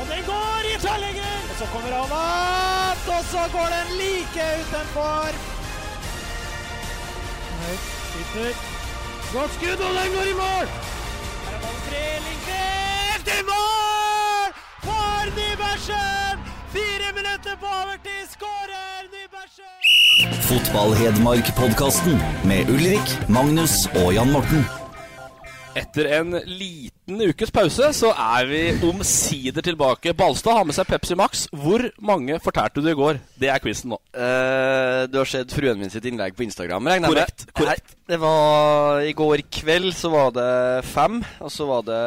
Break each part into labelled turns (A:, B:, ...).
A: Og den går i tverrlegger! Og så kommer han opp, og så går den like utenfor. Høyt, sitter. Godt skudd, og den går i mål! Her er ballen fri, Lindqvist i mål! For Nybergsen! Fire minutter på overtid skårer Nybergsen!
B: Fotball-Hedmark-podkasten med Ulrik, Magnus og Jan Morten.
C: Etter en liten ukes pause så er vi omsider tilbake. Balstad har med seg Pepsi Max. Hvor mange fortærte du i går? Det er quizen nå.
D: Uh, du har sett fruen min sitt innlegg på Instagram, regner korrekt. med?
C: Korrekt.
D: Nei, det var I går kveld så var det fem, og så var det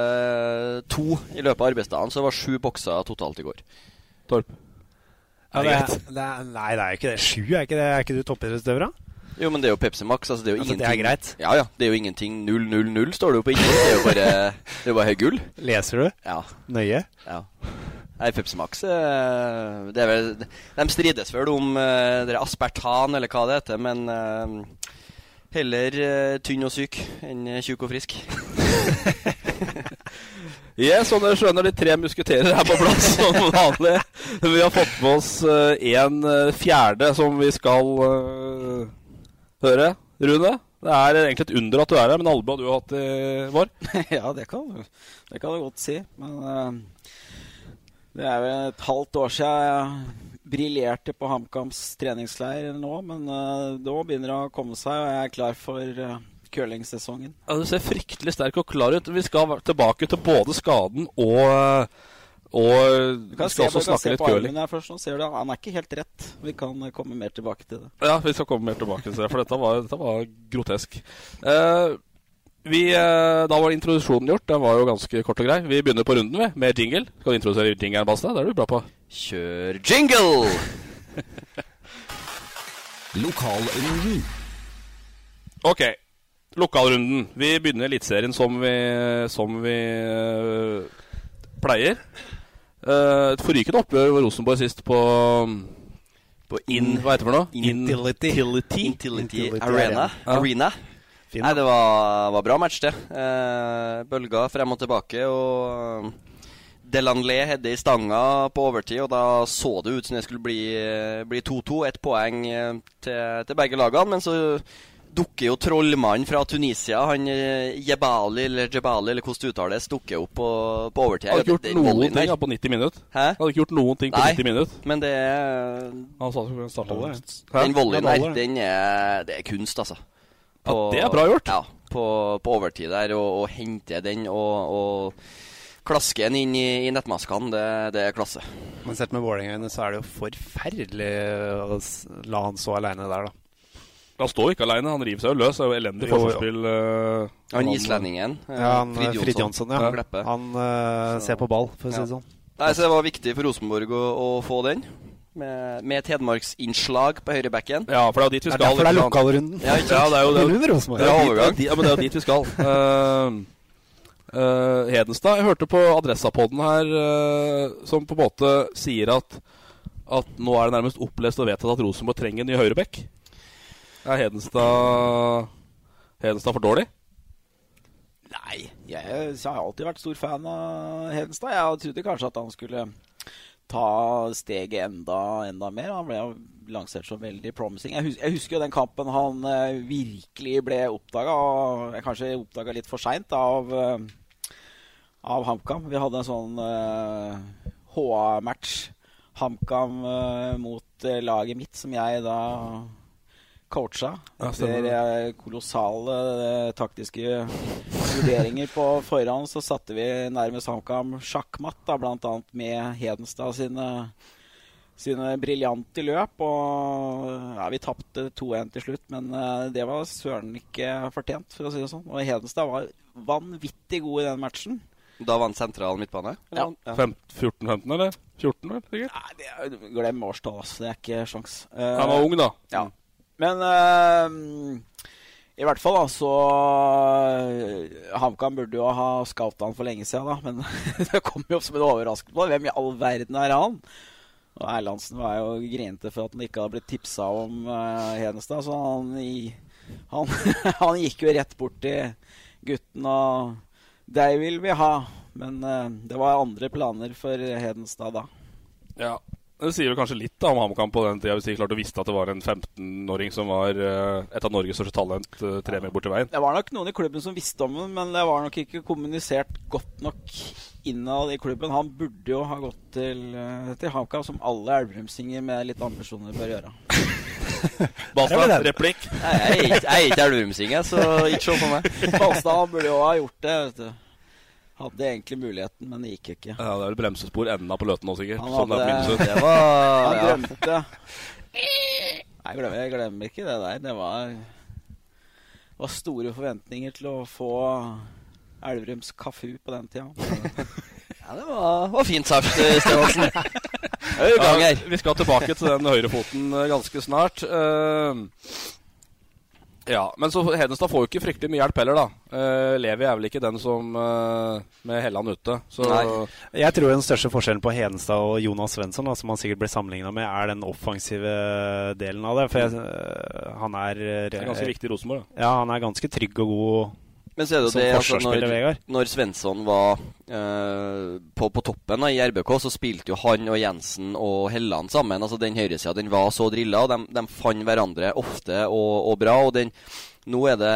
D: to i løpet av arbeidsdagen. Så det var sju bokser totalt i går.
C: Torp.
A: Ja,
C: det
A: det er, det er, nei, det er jo ikke det. Sju, er ikke, det, er ikke du toppidrettsutøver, da?
D: Jo, men det er jo Pepsi Max. Altså, det er jo
A: Altså, det er greit?
D: Ja, ja. Det er jo ingenting 000 står det jo på innsiden. Det er jo bare, det er bare helt gull.
A: Leser du
D: Ja.
A: nøye?
D: ja. Nei, Pepsi Max eh, det er vel, De strides vel om eh, det er aspartan, eller hva det heter, men eh, heller tynn og syk enn tjukk og frisk.
C: Ja, Yes, sånn jeg skjønner, de tre musketerer er på plass som vanlig. Vi har fått med oss en fjerde som vi skal høre. Rune, det er egentlig et under at du er her, men albue har du hatt i vår.
E: ja, det kan, det kan du godt si. Men uh, det er vel et halvt år siden jeg briljerte på HamKams treningsleir nå. Men eh, nå begynner det å komme seg, og jeg er klar for uh, curlingsesongen.
C: Ja, du ser fryktelig sterk og klar ut. Vi skal tilbake til både skaden og og vi skal også snakke litt curling.
E: Han er ikke helt rett. Vi kan komme mer tilbake til det.
C: Ja, vi skal komme mer tilbake til det, for dette var, dette var grotesk. Uh, vi, uh, da var introduksjonen gjort. Den var jo ganske kort og grei. Vi begynner på runden vi, med jingle. Skal du introdusere jingelen, Basta? Det er du bra på.
D: Kjør jingle!
B: Lokalrunden.
C: Ok, lokalrunden. Vi begynner Eliteserien som vi, som vi uh, pleier. Uh, et forrykende oppgjør var Rosenborg sist på
D: På
C: In, hva heter det for noe?
A: Intility.
C: Intility.
D: Intility
A: Intility
D: Arena.
C: Ja.
D: Arena.
A: Fin,
D: Nei, det var, var bra match, det. Eh, bølga frem og tilbake, og Delanlé hedde i stanga på overtid, og da så det ut som det skulle bli eh, 2-2. Ett poeng eh, til, til begge lagene, men så dukker jo trollmannen fra Tunisia, han eh, Jebali, eller Jebali, eller hvordan det uttales, dukker opp på, på overtid.
C: Hadde ikke gjort
D: Den
C: noen ting på 90 minutter.
D: Hæ?
C: Hadde ikke gjort noen ting på
D: Nei.
C: 90 minutter.
D: Men det er
C: Han sa han startet
A: Baller,
D: Den volleyen
A: er baller.
D: den er, det er kunst, altså.
C: Ja, det er bra gjort.
D: Ja, på, på overtid der, og, og hente den og, og klaske den inn i, i nettmaskene, det, det er klasse.
A: Men sett med Vålerenga så er det jo forferdelig å la han så aleine der, da.
C: Han står ikke aleine, han river seg jo løs. Det er jo elendig forsvarsspill. Uh,
D: Han islendingen, uh,
A: Ja, han,
D: Frid Jonsson.
A: Ja.
D: Kleppe.
A: Han uh, ser på ball, for å si det
D: Ja.
A: sånn.
D: Nei, så Det var viktig for Rosenborg å, å få den, med, med et hedmarksinnslag på høyrebacken.
C: Ja, for det er jo dit vi
A: Det er
C: skal.
A: derfor det er lokalrunden.
D: Ja,
C: Ja, det er jo det.
A: Rosenborg.
C: Ja,
D: Ja,
C: dit, ja, men det er jo dit vi skal. Uh, uh, Hedenstad, jeg hørte på Adressapodden her, uh, som på en måte sier at at nå er det nærmest opplest og vedtatt at Rosenborg trenger en ny høyrebekk. Er Hedenstad Hedenstad for dårlig?
E: Nei, jeg, har alltid vært stor fan av Hedenstad. Jeg trodde kanskje at han skulle ta steget enda, enda mer. Han ble lansert som veldig promising. Jeg, hus jeg husker jo den kampen han eh, virkelig ble oppdaga, og jeg kanskje oppdaga litt for seint av, eh, av HamKam. Vi hadde en sånn uh, HA-match. HamKam uh, mot uh, laget mitt, som jeg da coacha.
C: Ja,
E: Etter
C: det.
E: uh, kolossale uh, taktiske vurderinger på forhånd, så satte vi nærmest HamKam sjakkmatt, da, annet med Hedenstad sine sine briljante løp. Og ja, vi tapte 2-1 til slutt, men eh, det var søren ikke fortjent, for å si det sånn. Og Hedenstad var vanvittig god i den matchen.
D: Da vant sentral midtbane?
E: Ja.
C: ja. 14-15, eller? 14, vel? Sikkert?
E: Nei, det er, glem årstall, altså. Det er ikke sjans.
C: Han var ung, da.
E: Ja. Men uh, i hvert fall, da, så eh, HamKam burde jo ha scouta han for lenge siden, da. Men det kom jo som en overraskelse. Hvem i all verden er han? Og Erlandsen var jo grinete for at han ikke hadde blitt tipsa om uh, Hedenstad, så han, han, han gikk jo rett bort til gutten og Deg vil vi ha. Men uh, det var andre planer for Hedenstad da.
C: Ja. Det sier jo kanskje litt da om HamKam på den tida, hvis de klarte å visste at det var en 15-åring som var uh, et av Norges største talent uh, tre mil borti veien.
E: Det var nok noen i klubben som visste om den, men det var nok ikke kommunisert godt nok innad i klubben. Han burde jo ha gått til, uh, til HamKam, som alle elverumsinger med litt ambisjoner bør gjøre.
C: Balstad, replikk?
D: Nei, jeg er ikke- er elverumsing, så ikke se på meg.
E: Balstad burde jo ha gjort det. vet du. Hadde egentlig muligheten, men det gikk ikke.
C: Ja, Det er vel bremsespor enda på Løten nå, sikkert.
E: Han
C: Sånn det
E: hadde-
D: Det var
E: Han drømte. Nei, jeg glemmer, jeg glemmer ikke det der. Det var, var store forventninger til å få Elverums Kafu på den tida.
D: Ja, det var, var fint sagt, eh, Stefansen. Er
C: Ja, vi skal tilbake til den høyrefoten eh, ganske snart. Eh, ja, Men så Hedenstad får jo ikke fryktelig mye hjelp heller, da. Uh, Levi er vel ikke den som uh, med Helland ute. Så
F: Jeg tror den største forskjellen på Hedenstad og Jonas Svensson, da, som han sikkert blir sammenligna med, er den offensive delen av det. For jeg, øh, han er,
C: er ganske viktig i Rosenborg, da.
F: Ja, han er ganske trygg og god
D: Men så er det jo det, altså, når, når Svensson var eh, på, på toppen da, i RBK, så spilte jo han og Jensen og Helland sammen. Altså Den høyresida den var så drilla, og de, de fant hverandre ofte og, og bra. og den nå er det,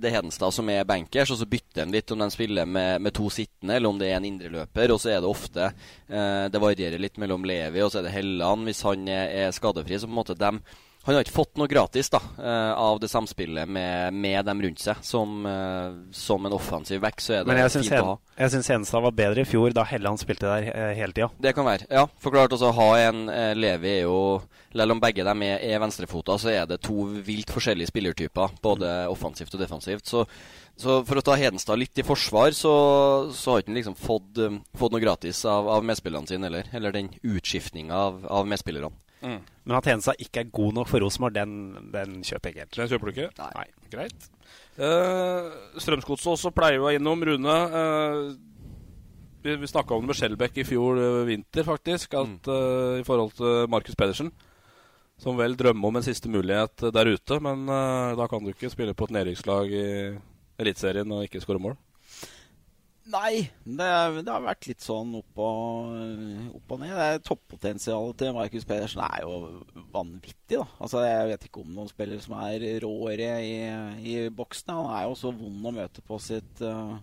D: det Hedenstad som er bankers, og så bytter de litt om de spiller med, med to sittende, eller om det er en indreløper. Og så er det ofte eh, Det varierer litt mellom Levi og så er det Helland hvis han er, er skadefri. Så på en måte dem han har ikke fått noe gratis da, eh, av det samspillet med, med dem rundt seg. Som, eh, som en offensiv back så er det
F: Men jeg
D: fint å ha.
F: Jeg syns Henstad var bedre i fjor, da Helland spilte der eh, hele tida.
D: Det kan være. Ja, for klart også å ha en Levi er jo Selv om begge dem er, er venstrefota, så er det to vilt forskjellige spillertyper. Både offensivt og defensivt. Så, så for å ta Hedenstad litt i forsvar, så, så har ikke han liksom fått, fått noe gratis av, av medspillerne sine heller. Eller den utskiftninga av, av medspillerne.
F: Men at Hensa ikke er god nok for Rosenborg, den, den kjøper jeg ikke helt.
C: Den kjøper du ikke? Nei. Greit. Uh, Strømsgodset også pleier jo innom Rune. uh, vi vi snakka om det med Skjelbæk i fjor uh, vinter, faktisk. At uh, I forhold til Markus Pedersen. Som vel drømmer om en siste mulighet der ute. Men da kan du ikke spille på et nedrykkslag i Eliteserien og ikke skåre mål.
E: Nei, det, det har vært litt sånn opp og, opp og ned. Det Toppotensialet til Markus Pedersen er jo vanvittig. da Altså Jeg vet ikke om noen spiller som er råere i, i boksen. Han er jo så vond å møte på sitt, uh,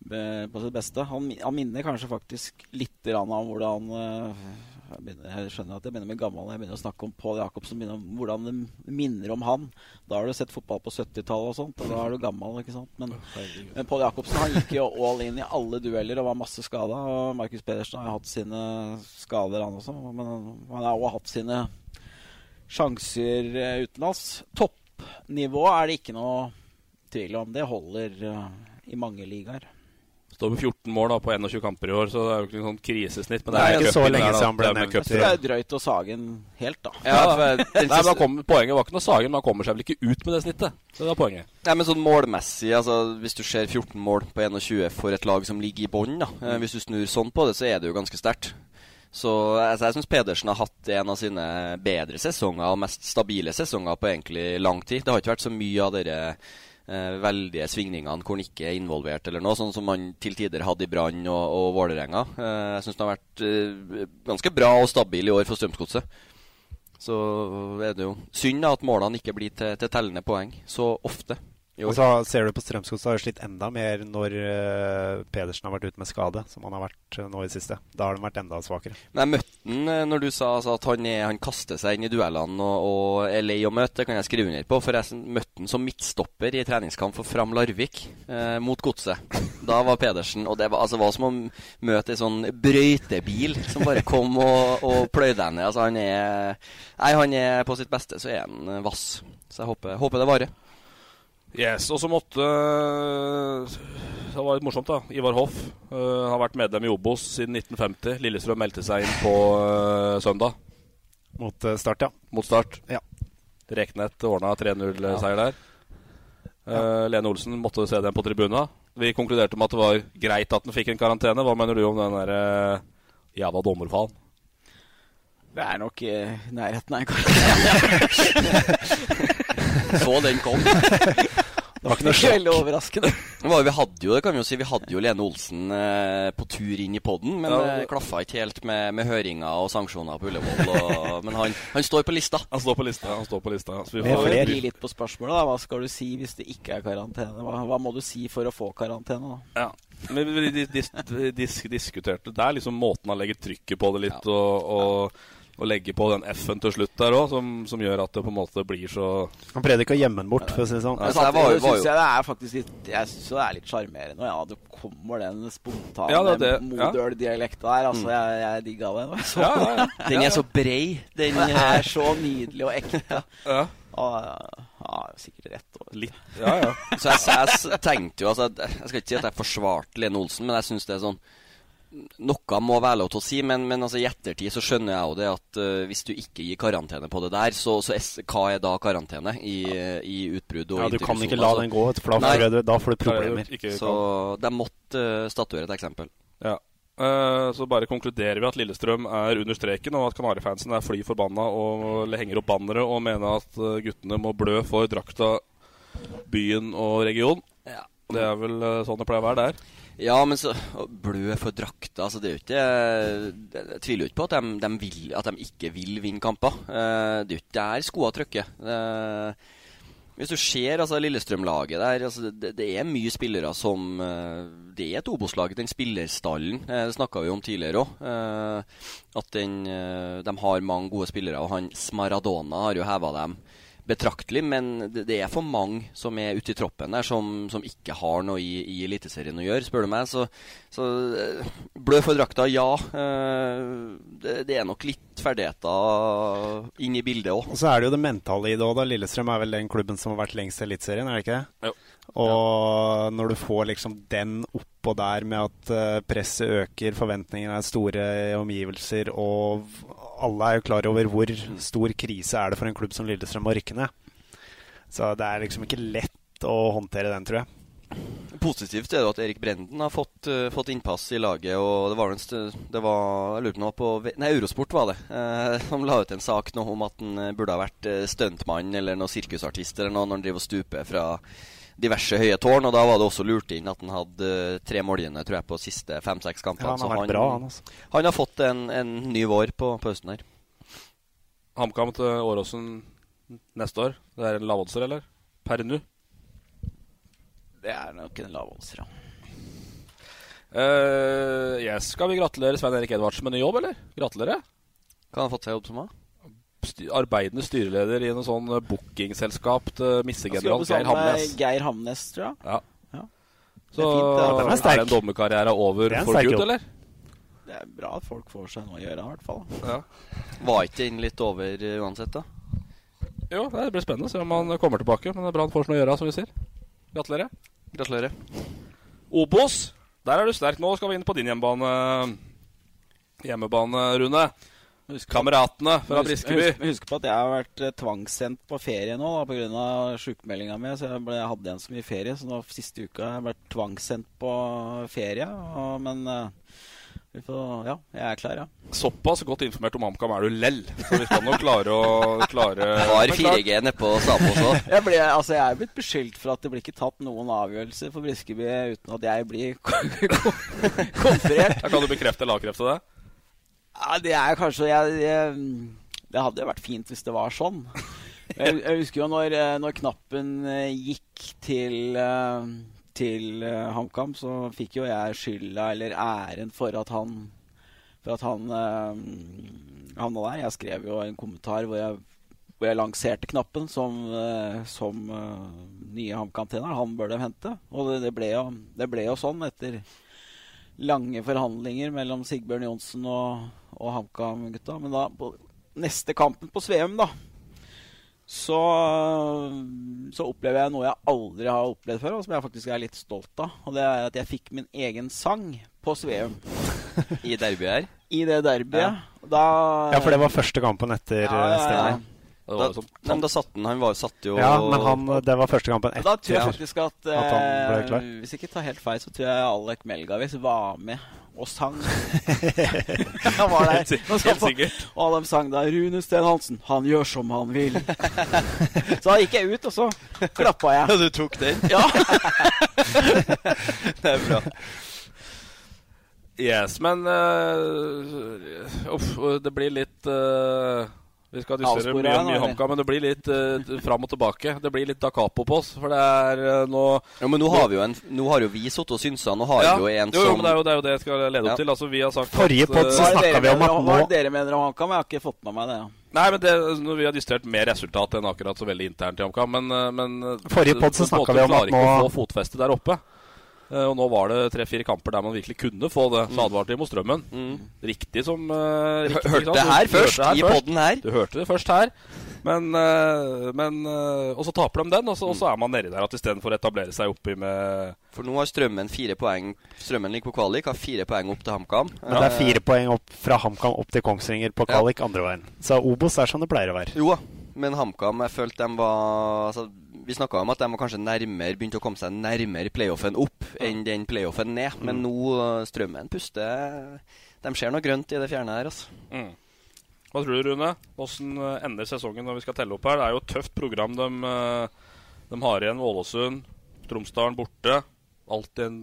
E: på sitt beste. Han, han minner kanskje faktisk litt om hvordan uh, jeg, begynner, jeg skjønner at jeg begynner med gammel. Jeg begynner å snakke om Pål Jacobsen. om Hvordan det minner om han. Da har du sett fotball på 70-tallet og sånt. Og da er du gammel, ikke sant. Men, men Pål Jacobsen han gikk jo all in i alle dueller og var masse skada. Og Markus Pedersen har jo hatt sine skader, han også. Men han- han har også hatt sine sjanser eh, utenlands. Toppnivået er det ikke noe tvil om. Det holder eh, i mange ligaer.
C: Står over 14 mål da på 21 kamper i år, så det er jo ikke noe sånn krisesnitt. Men det
F: Det er
C: er
F: ikke så lenge
C: der,
F: siden han ble nevnt.
E: Jeg tror det er drøyt å sage den helt, da.
D: Ja, for
C: Nei, men
D: siste-
C: kom, Poenget var ikke noe sagen, men han kommer seg vel ikke ut med det snittet. Så det er poenget.
D: Nei, men sånn målmessig, altså Hvis du ser 14 mål på 21 for et lag som ligger i bånn, da, eh, hvis du snur sånn på det, så er det jo ganske sterkt. Så altså, jeg syns Pedersen har hatt en av sine bedre sesonger og mest stabile sesonger på egentlig lang tid. Det har ikke vært så mye av dere eh, veldige svingningene hvor han ikke er involvert, eller noe, sånn som han til tider hadde i Brann og, og Vålerenga. Eh, jeg syns han har vært eh, ganske bra og stabil i år for Strømsgodset. Så er det jo synd at målene ikke blir til, til tellende poeng så ofte.
F: Og så ser du på Strømsgodset har de slitt enda mer når uh, Pedersen har vært ute med skade, som han har vært uh, nå i det siste. Da har de vært enda svakere.
D: Men jeg møtte han eh, når du sa altså, at han, er, han kaster seg inn i duellene og, og er lei å møte. Det kan jeg skrive under på. For jeg møtte han som midtstopper i treningskamp for Fram Larvik uh, mot Godset. Da var Pedersen Og det var, altså, var som å møte en sånn brøytebil som bare kom og, og pløyde deg ned. Altså, han er Nei, han er på sitt beste, så er han vass. Så jeg håper, håper det varer.
C: Yes, Og så måtte Det var litt morsomt, da. Ivar Hoff uh, har vært medlem i Obos siden 1950. Lillestrøm meldte seg inn på uh, søndag.
F: Mot uh, Start, ja.
C: Mot Start.
F: Ja.
C: Reknet ordna 3-0-seier der. Eh, Lene Olsen måtte se den på tribuna. Vi konkluderte med at det var greit at den fikk en karantene. Hva mener du om den der uh, jævla dommerfallen?
E: Det er nok i nærheten av en karantene.
D: Så den kom.
F: Det var ikke noe sjokk.
E: Veldig overraskende.
D: Det var, jo- vi hadde jo det kan vi jo si, vi hadde jo Lene Olsen eh, på tur inn i poden, men
C: Ja.
D: det klaffa ikke helt med, med høringer og sanksjoner på Ullevål. Og, men han, han står på lista.
C: Han står på lista. han står på lista Så vi får.
E: Bli litt på spørsmålet, da. Hva skal du si hvis det ikke er karantene? Hva, hva må du si for å få karantene, da?
C: Ja. Men vi, dis, dis, dis, diskuterte Det er liksom måten han legger trykket på det litt, og, og, og legge på den F-en til slutt der òg, som, som gjør at det på en måte blir så
F: Han prøvde ikke å gjemme den bort, for å si det sånn.
D: Altså, jeg var var
E: jeg det er faktisk litt Jeg synes jo det er litt sjarmerende. Ja, det kommer den spontane
C: Ja, det ja.
E: Modøl-dialekta her. Altså, jeg, jeg digga den. Så,
C: Ja, ja, ja.
D: Den er så brei. Den,
E: er så nydelig og ekte.
C: Ja.
E: Og, ja, sikkert rett. Og,
C: Litt. Ja, ja.
D: Så jeg, jeg tenkte jo altså, Jeg skal ikke si at jeg forsvarte Lene Olsen, men jeg syns det er sånn Noe må være lov til å si, men, men altså, i ettertid så skjønner jeg jo det at uh, hvis du ikke gir karantene på det der, så, så es, hva er da karantene i, i utbrudd og
F: Ja, du kan ikke la
D: Altså,
F: den gå, for da får du, da får du problemer.
C: Ikke
D: Så de måtte uh, statuere et eksempel.
C: Ja. Uh, så bare konkluderer vi at Lillestrøm er under streken, og at Kanarifansen er fly forbanna og henger opp bannere og mener at guttene må blø for drakta, byen og region.
D: Ja.
C: Det er vel sånn det pleier å være der.
D: Ja, men så Blø for drakta altså Det er jo ikke Jeg tviler jo ikke på at de, de, vil, at de ikke vil vinne kamper. Eh, det er jo ikke der skoa trykker. Eh, hvis du ser altså, Lillestrøm-laget der altså, det, det er mye spillere som eh, Det er et Obos-lag. Den spillerstallen det snakka vi om tidligere òg. at den, de har mange gode spillere. Og han Smaradona har jo heva dem betraktelig, men det, det er for mange som er ute i troppen der, som, som ikke har noe i, i Eliteserien å gjøre, spør du meg. Så, så eh, blø for drakta, ja. Eh, det, det er nok litt ferdigheter inn i bildet òg.
F: Og så er det jo det mentale i det òg, da. Lillestrøm er vel den klubben som har vært lengst i Eliteserien, er det ikke det?
C: Jo.
F: Og når du får liksom den oppå der med at eh, presset øker, forventningene er store i omgivelser, og alle er jo klar over hvor stor krise er det for en klubb som Lillestrøm å rykke ned. Så det er liksom ikke lett å håndtere den, tror jeg.
D: Positivt er det at Erik Brenden har fått, uh, fått innpass i laget. og Det var, en det var jeg lurer på noe på Nei, Eurosport var det. uh, som la ut en sak nå om at han burde ha vært eh, stuntmann eller noe sirkusartist eller noe når han driver og stuper fra diverse høye tårn. Og da var det også lurt inn at han hadde eh, tre målgivende tror jeg, på siste fem-seks kampene.
F: Ja, han har vært bra, han, altså.
D: han har fått en, en ny vår på, på høsten her.
C: HamKam til Åråsen neste år. Det er en lavodser, eller? Per nå.
E: det er nok en lav ja.
C: Uh, yes. Skal vi gratulere Svein Erik Edvardsen med ny jobb, eller? Gratulerer.
D: Hva har han fått seg jobb som? da?
C: Arbeidende styreleder i noe sånn eh, bookingselskap til missegeneral Geir Hamnes.
E: Geir Hamnes, tror jeg.
C: Ja.
E: Ja.
C: Så
E: Det er fint, det.
C: er,
F: Den dommerkarrieren
C: en dommerkarriere over
F: er
C: for gutt, eller?
E: Det er bra at folk får seg noe å gjøre, i hvert fall.
C: Ja.
D: Var ikke den litt over eh, uansett, da?
C: Jo, det blir spennende å se om han kommer tilbake. Men det er bra han får seg noe å gjøre, som vi sier. Gratulerer.
D: Gratulerer.
C: Obos, der er du sterk. Nå skal vi inn på din hjemmebane, hjemmebane Rune. Kameratene fra Briskeby.
E: Husk, husk på at jeg har vært eh, tvangssendt på ferie nå pga. sjukmeldinga mi. Så jeg, ble, jeg hadde igjen så mye ferie, så nå siste uka har jeg vært tvangssendt på ferie. Og, men eh, vi får, ja, jeg er klar, ja.
C: Såpass godt informert om HamKam er du lell. Så vi skal nok klare å klare
D: Har 4G nedpå Sapos også.
E: Jeg, ble, altså, jeg er blitt beskyldt for at det blir ikke tatt noen avgjørelser for Briskeby uten at jeg blir konferert.
C: Kan du bekrefte eller avkrefte det?
E: Ja, det er kanskje jeg, jeg, Det hadde jo vært fint hvis det var sånn. jeg, jeg husker jo når, eh, når knappen eh, gikk til eh, til HamKam, så fikk jo jeg skylda eller æren for at han for at han havna der. Jeg skrev jo en kommentar hvor jeg, hvor jeg lanserte knappen som, som nye HamKam-trener. Han bør de hente. Og det, det, ble jo, det ble jo sånn etter lange forhandlinger mellom Sigbjørn Johnsen og, og HamKam-gutta. Men da, på neste kampen på Sveum, da, så, så opplever jeg noe jeg aldri har opplevd før, og som jeg faktisk er litt stolt av. Og det er at jeg fikk min egen sang på Sveum.
D: I derbyet her?
E: I det derbyet.
F: Ja.
E: Da,
F: Ja, for det var første kampen etter
E: Ja, ja, ja.
F: stevnet.
D: Da, nei, men da satt han Han var, satt jo
F: Ja, men han, det var første kampen etter
E: Da tror jeg faktisk at,
F: at han ble
E: eh,
F: klar.
E: Hvis jeg ikke tar helt feil, så tror jeg Alek Melgavis var med og sang. han var der. Og. Og de sang da 'Rune Steen Hansen, han gjør som han vil'. så da gikk jeg ut, og så klappa jeg.
D: Ja, du tok den?
E: Ja.
D: det er bra.
C: Yes, men uh, Uff, det blir litt eh, Vi skal diskutere mye, mye? HamKam, men det blir litt uh, fram og tilbake. Det blir litt da capo på oss, for det er uh, nå
D: Ja, men nå har vi jo en Nå har jo vi sittet og synsa. Nå har
C: Ja,
D: vi jo en
C: jo, jo,
D: som
C: men det er jo det, er jo det jeg skal lede opp
D: Ja.
C: til. Altså, vi har sagt
F: Forrige
C: eh,
F: så
E: Hva er
F: snakka vi om at
E: Hva
F: nå
E: det dere mener om HamKam? Jeg har ikke fått med meg det. Ja.
C: Nei, men det, når Vi har diskutert mer resultat enn akkurat så veldig internt i HamKam. Men, men
F: Forrige podd så snakka vi om at
C: klarer ikke å få fotfeste der oppe. Eh, Og nå var det tre-fire kamper der man virkelig kunne få det. Så advarte de mot Strømmen. Riktig som uh, riktig,
D: Hørte det her først,
C: det
D: i
C: poden
D: podden her.
C: Du hørte det først her. Men, eh, men Og så taper de den, og så, og så er man nedi der at istedenfor å etablere seg oppi med
D: For nå har Strømmen fire poeng. Strømmen ligger på kvalik, har fire poeng opp til HamKam.
F: Men det er fire poeng opp fra HamKam opp til Kongsvinger på kvalik andre veien. Så Obos er som det pleier å være.
D: Jo da, men HamKam Jeg følte de var altså, Vi snakka om at de var kanskje nærmere begynte å komme seg nærmere playoffen opp enn den playoffen ned. Men nå uh, Strømmen puster De ser noe grønt i det fjerne her, altså.
C: Mm. Hva tror du, Rune? Åssen eh, ender sesongen når vi skal telle opp her? Det er jo et tøft program de, eh, de har igjen. Ålesund, Tromsdalen borte. Alltid en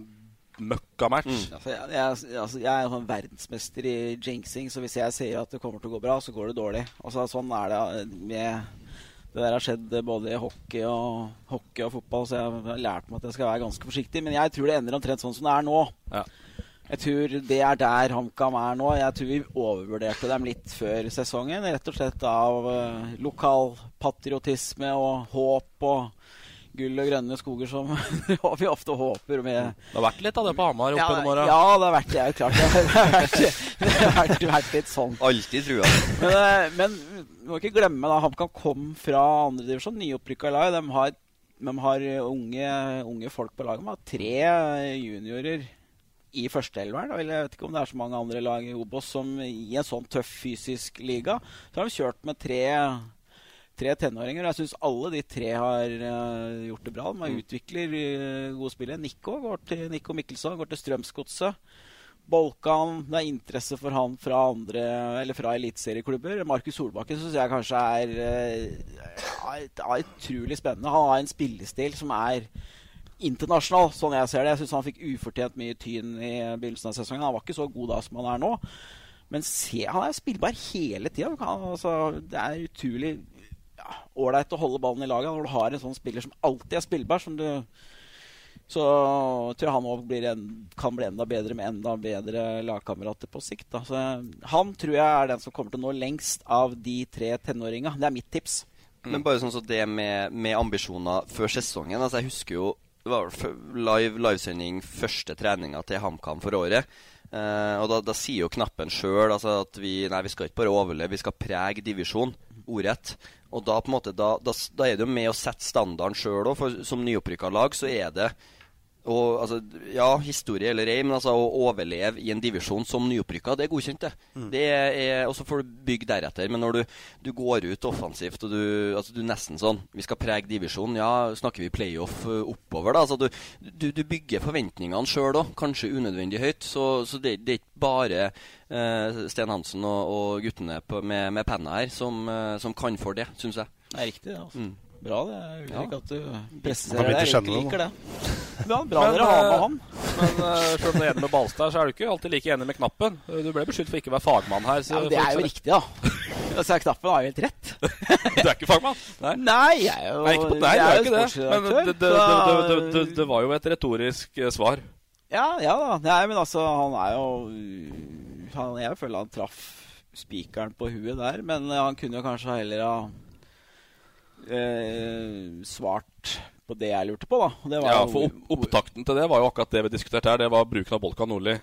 C: møkkamatch.
E: Altså, jeg, jeg, altså, jeg er jo sånn verdensmester i jinxing, så hvis jeg sier at det kommer til å gå bra, så går det dårlig. Altså, sånn er det eh, med Det der har skjedd både i hockey og, hockey og fotball, så jeg har lært meg at jeg skal være ganske forsiktig. Men jeg tror det ender omtrent sånn som det er nå.
C: Ja.
E: Jeg tror det er der HamKam er nå. Jeg tror vi overvurderte dem litt før sesongen. Rett og slett av uh, lokal patriotisme og håp og gull og grønne skoger som vi ofte håper med.
C: Det har vært litt av det på Hamar opp
E: Ja,
C: gjennom åra.
E: ja, det har vært det. er jo Klart det har vært, det har vært, vært litt sånn.
D: Alltid trua.
E: Men, eh, men vi må ikke glemme da HamKam kom fra andredivisjon, nyopprykka lag. De har, de har unge, unge folk på laget. De har tre juniorer i førsteelveren. Jeg vet ikke om det er så mange andre lag i Obos som i en sånn tøff fysisk liga. Så har de kjørt med tre, tre tenåringer. Jeg syns alle de tre har eh, gjort det bra. De har utvikler eh, gode spillere. Nico går til Nico Mikkelsson går til Strømsgodset. Bolkan, det er interesse for han fra andre Eller fra eliteserieklubber. Markus Solbakken syns jeg kanskje eh, er, er utrolig spennende. Han har en spillestil som er internasjonal, sånn jeg ser det. Jeg syns han fikk ufortjent mye tyn i begynnelsen av sesongen. Han var ikke så god da som han er nå. Men se, han er spillbar hele tida. Altså, det er utrolig ålreit å holde ballen i laget når du har en sånn spiller som alltid er spillbar. Som du, så tror jeg han også kan bli enda bedre med enda bedre lagkamerater på sikt. Da. Så, han tror jeg er den som kommer til å nå lengst av de tre tenåringa. Det er mitt tips.
D: Men bare sånn som det med, med ambisjoner før sesongen. Altså Jeg husker jo det var live livesending første treninga til HamKam for året. Eh, og da, da sier jo knappen sjøl altså at vi, nei, vi skal ikke bare overleve, vi skal prege divisjon. Ordrett. Og da på en måte da, da, da er det jo med å sette standarden sjøl òg, for som nyopprykka lag så er det og, altså, ja, historie eller ei, men altså, å overleve i en divisjon som nyopprykka, det er godkjent, det. det er, og så får du bygge deretter. Men når du, du går ut offensivt og du, altså, du nesten sånn Vi skal prege divisjonen. Ja, snakker vi playoff eh, oppover, da? Altså, du, du, du bygger forventningene sjøl òg, kanskje unødvendig høyt. Så, så det, det er ikke bare eh, Sten Hansen og, og guttene på, med, med penna her som, eh, som kan for det, syns jeg.
E: Det er riktig, det. altså.
D: Mm.
E: Bra det. Ulrik,
D: Ja.
E: at du
F: presser
E: det. Jeg liker det. Ja, bra
C: Men,
E: dere har med
C: ham.
E: han.
C: Men uh, selv om du er enig med Balstad, så er du ikke alltid like enig med knappen. Du ble beskyldt for ikke å være fagmann her. Så
E: Ja, det er jo riktig, da. Altså, Knappen har jo helt rett.
C: du er ikke fagmann? Nei,
E: Nei jeg er jo
C: Nei, ikke på, nei,
E: jeg er jo
C: ikke det. Men det, det, det, det, det, det, det var jo et retorisk eh, svar.
E: Ja, ja da. Nei, men altså, han er jo han, Jeg føler han traff spikeren på huet der, men eh, han kunne jo kanskje heller ha eh, svart på det jeg lurte på, da. Det var
C: Ja, for opp, Opptakten til det var jo akkurat det vi diskuterte her. Det var bruken av Bolkan Nordli.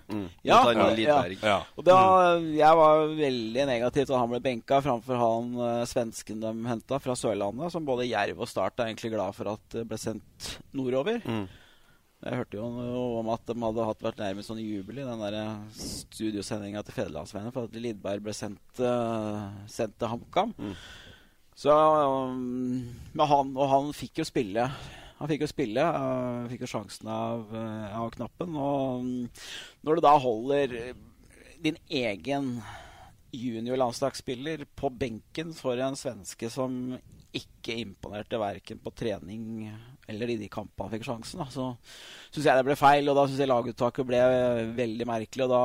E: Ja,
D: Mot
E: ja.
C: Ja.
E: Og da, jeg var veldig negativ til at han ble benka framfor han uh, svensken de henta fra Sørlandet, som både Jerv og Start er egentlig glad for at det ble sendt nordover.
D: Mm.
E: Jeg hørte jo om at de hadde hatt vært nærmest sånn jubel i den der studiosendinga til Federlandsvennen for at Lidberg ble sendt, uh, sendt til HamKam. Så um, men han, Og han fikk jo spille. Han fikk jo spille, uh, fikk jo sjansen av, uh, av knappen. Og um, når du da holder din egen junior-landslagsspiller på benken for en svenske som ikke imponerte verken på trening eller i de kampene fikk sjansen, da, så syns jeg det ble feil. Og da syns jeg laguttaket ble veldig merkelig. Og da,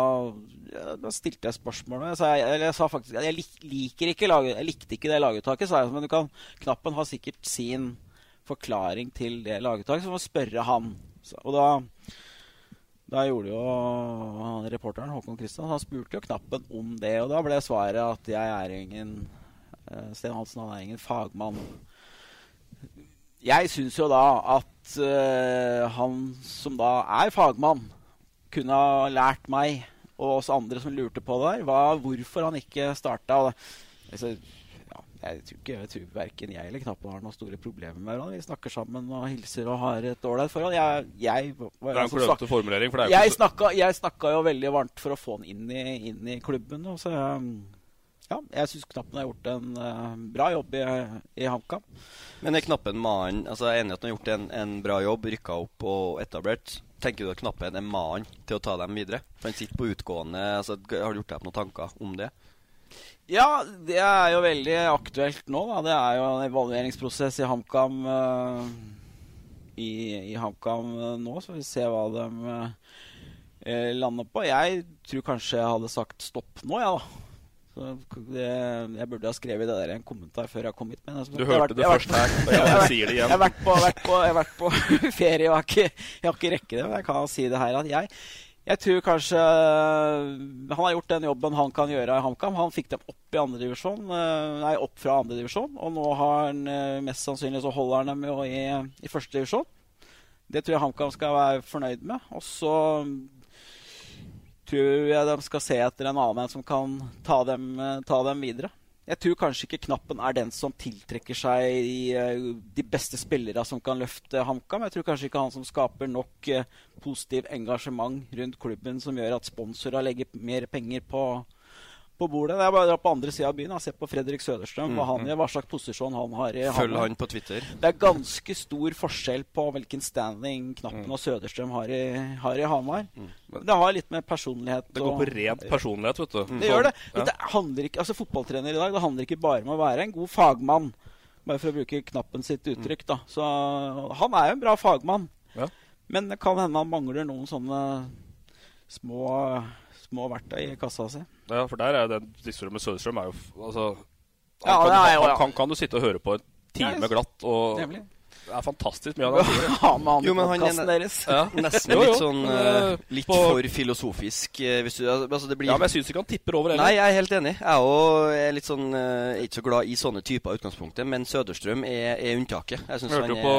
E: ja, da stilte jeg spørsmål. Jeg sa, jeg, eller jeg sa faktisk jeg, lik, liker ikke lag, jeg likte ikke det laguttaket, sa jeg. Men kan, knappen har sikkert sin forklaring til det laguttaket, så må spørre han. Så, og da da gjorde jo reporteren Håkon Kristian Han spurte jo knappen om det, og da ble svaret at jeg er ingen eh, Sten Hansen han er ingen fagmann. Jeg syns jo da at uh, han som da er fagmann, kunne ha lært meg og oss andre som lurte på det der, hva, hvorfor han ikke starta. Altså, ja, jeg tror ikke jeg tror verken jeg eller Knappen har noen store problemer med hverandre. Vi snakker sammen og hilser og har et ålreit forhold. Jeg, jeg, var
C: Det er en klønete formulering. For
E: jeg snakka, jeg snakka jo veldig varmt for å få han inn i, inn i klubben. Og så, um, ja, jeg syns Knappen har gjort en uh, bra jobb i, i HamKam.
D: Men er Knappen mannen altså Jeg er enig i at han har gjort en, en bra jobb, rykka opp og etablert. Tenker du at Knappen er mannen til å ta dem videre? For Han sitter på utgående. Altså, har du gjort deg noen tanker om det?
E: Ja, det er jo veldig aktuelt nå. Da. Det er jo en evalueringsprosess i HamKam Uh, i, i HamKam eh, nå, så vi ser hva de eh, lander på. Jeg tror kanskje jeg hadde sagt stopp nå, jeg, da. Jeg burde ha skrevet det der i en kommentar før jeg kom hit. Men altså,
C: Du hørte
E: vært-
C: det først her, jeg sier det igjen.
E: Jeg har vært på, vært på, vært på ferie og har ikke, jeg har ikke rekket det. Men jeg kan si det her at jeg, jeg tror kanskje Han har gjort den jobben han kan gjøre i HamKam. Han fikk dem opp i andre divisjon, eh, nei, opp fra andre divisjon. Og nå har han eh, mest sannsynlig så holder han dem jo i, i første divisjon. Det tror jeg HamKam skal være fornøyd med. Og så tror jeg de skal se etter en annen en som kan ta dem, eh, ta dem videre. Jeg tror kanskje ikke Knappen er den som tiltrekker seg de, eh, de beste spillerne som kan løfte HamKam. Jeg tror kanskje ikke han som skaper nok eh, positiv engasjement rundt klubben som gjør at sponsorer legger mer penger på, på bordet. Det er bare å dra på andre sida av byen og se på Fredrik Søderstrøm, hva, han,
D: Mhm.
E: gjør, hva slags posisjon han har i
D: Følg han på Twitter.
E: Det er ganske stor forskjell på hvilken standing Knappen
C: Mm.
E: og Søderstrøm har i, har i Hamar. Det har litt med personlighet
C: Det går på rent personlighet, vet du.
E: Det gjør det.
C: Ja.
E: Det handler ikke, altså Fotballtrener i dag det handler ikke bare om å være en god fagmann. Bare for å bruke knappen sitt uttrykk. da Så Han er jo en bra fagmann.
C: Ja.
E: Men det kan hende han mangler noen sånne små, små verktøy i kassa si.
C: Ja, for der er jo den diskusjonen med Søderstrøm er jo altså, han,
E: ja,
C: kan,
E: er jo-
C: han kan, kan du sitte og høre på en time
E: Ja,
C: glatt, og
E: nemlig.
C: det er fantastisk mye av det han sier.
E: Ha med han
D: Jo, men han er
E: deres.
C: Ja.
D: nesten
C: Jo, jo,
D: litt sånn eh, Litt
C: på-
D: for filosofisk. Uh, Hvis du, altså det blir
C: Ja, men jeg syns ikke han tipper over heller.
D: Nei, jeg er helt enig. Jeg òg er litt sånn er ikke så glad i sånne typer utgangspunktet, men Søderstrøm er, er unntaket. Jeg synes han er
C: på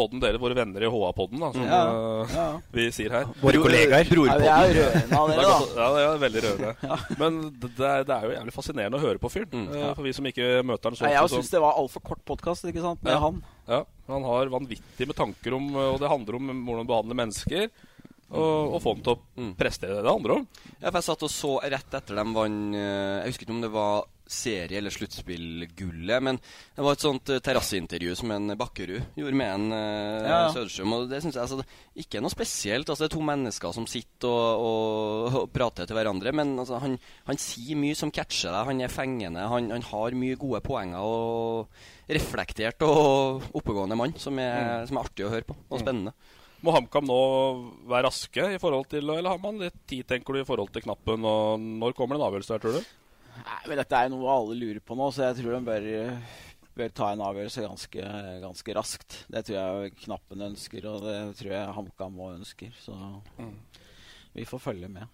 C: podden dere, våre venner i HA-podden, da, som
E: Ja,
C: eh,
E: ja.
C: vi sier her.
F: Våre kollegaer.
E: Ja, vi er rørende av dere, da.
C: Ja, det er veldig rørende. Men det det er, det er jo jævlig fascinerende å høre på fyren.
D: Mm.
C: eh, For vi som ikke møter han så
E: ofte. jeg syns det var altfor kort podkast med
C: Ja.
E: han.
C: Ja, han har vanvittig med tanker om Og det handler om hvordan behandle mennesker. Og, og få dem til å prestere det det handler om.
D: Ja, for Jeg satt og så rett etter dem vant eh, Jeg husker ikke om det var serie- eller sluttspillgullet, men det var et sånt uh, terrasseintervju som en Bakkerud gjorde med en eh,
E: Ja.
D: Søderstrøm. Og det syns jeg altså, ikke er noe spesielt. Altså, det er to mennesker som sitter og, og, og prater til hverandre, men altså, han, han sier mye som catcher deg. Han er fengende. Han, han har mye gode poenger og reflektert og oppegående mann som er, som er artig å høre på og
C: Mm.
D: spennende.
C: Må HamKam nå være raske i forhold til Eller har man litt tid, tenker du, i forhold til knappen? Og når kommer det en avgjørelse her, tror du?
E: Nei, men Dette er jo noe alle lurer på nå, så jeg tror de bør, bør ta en avgjørelse ganske, ganske raskt. Det tror jeg Knappen ønsker, og det tror jeg HamKam òg ønsker. Så vi får følge med.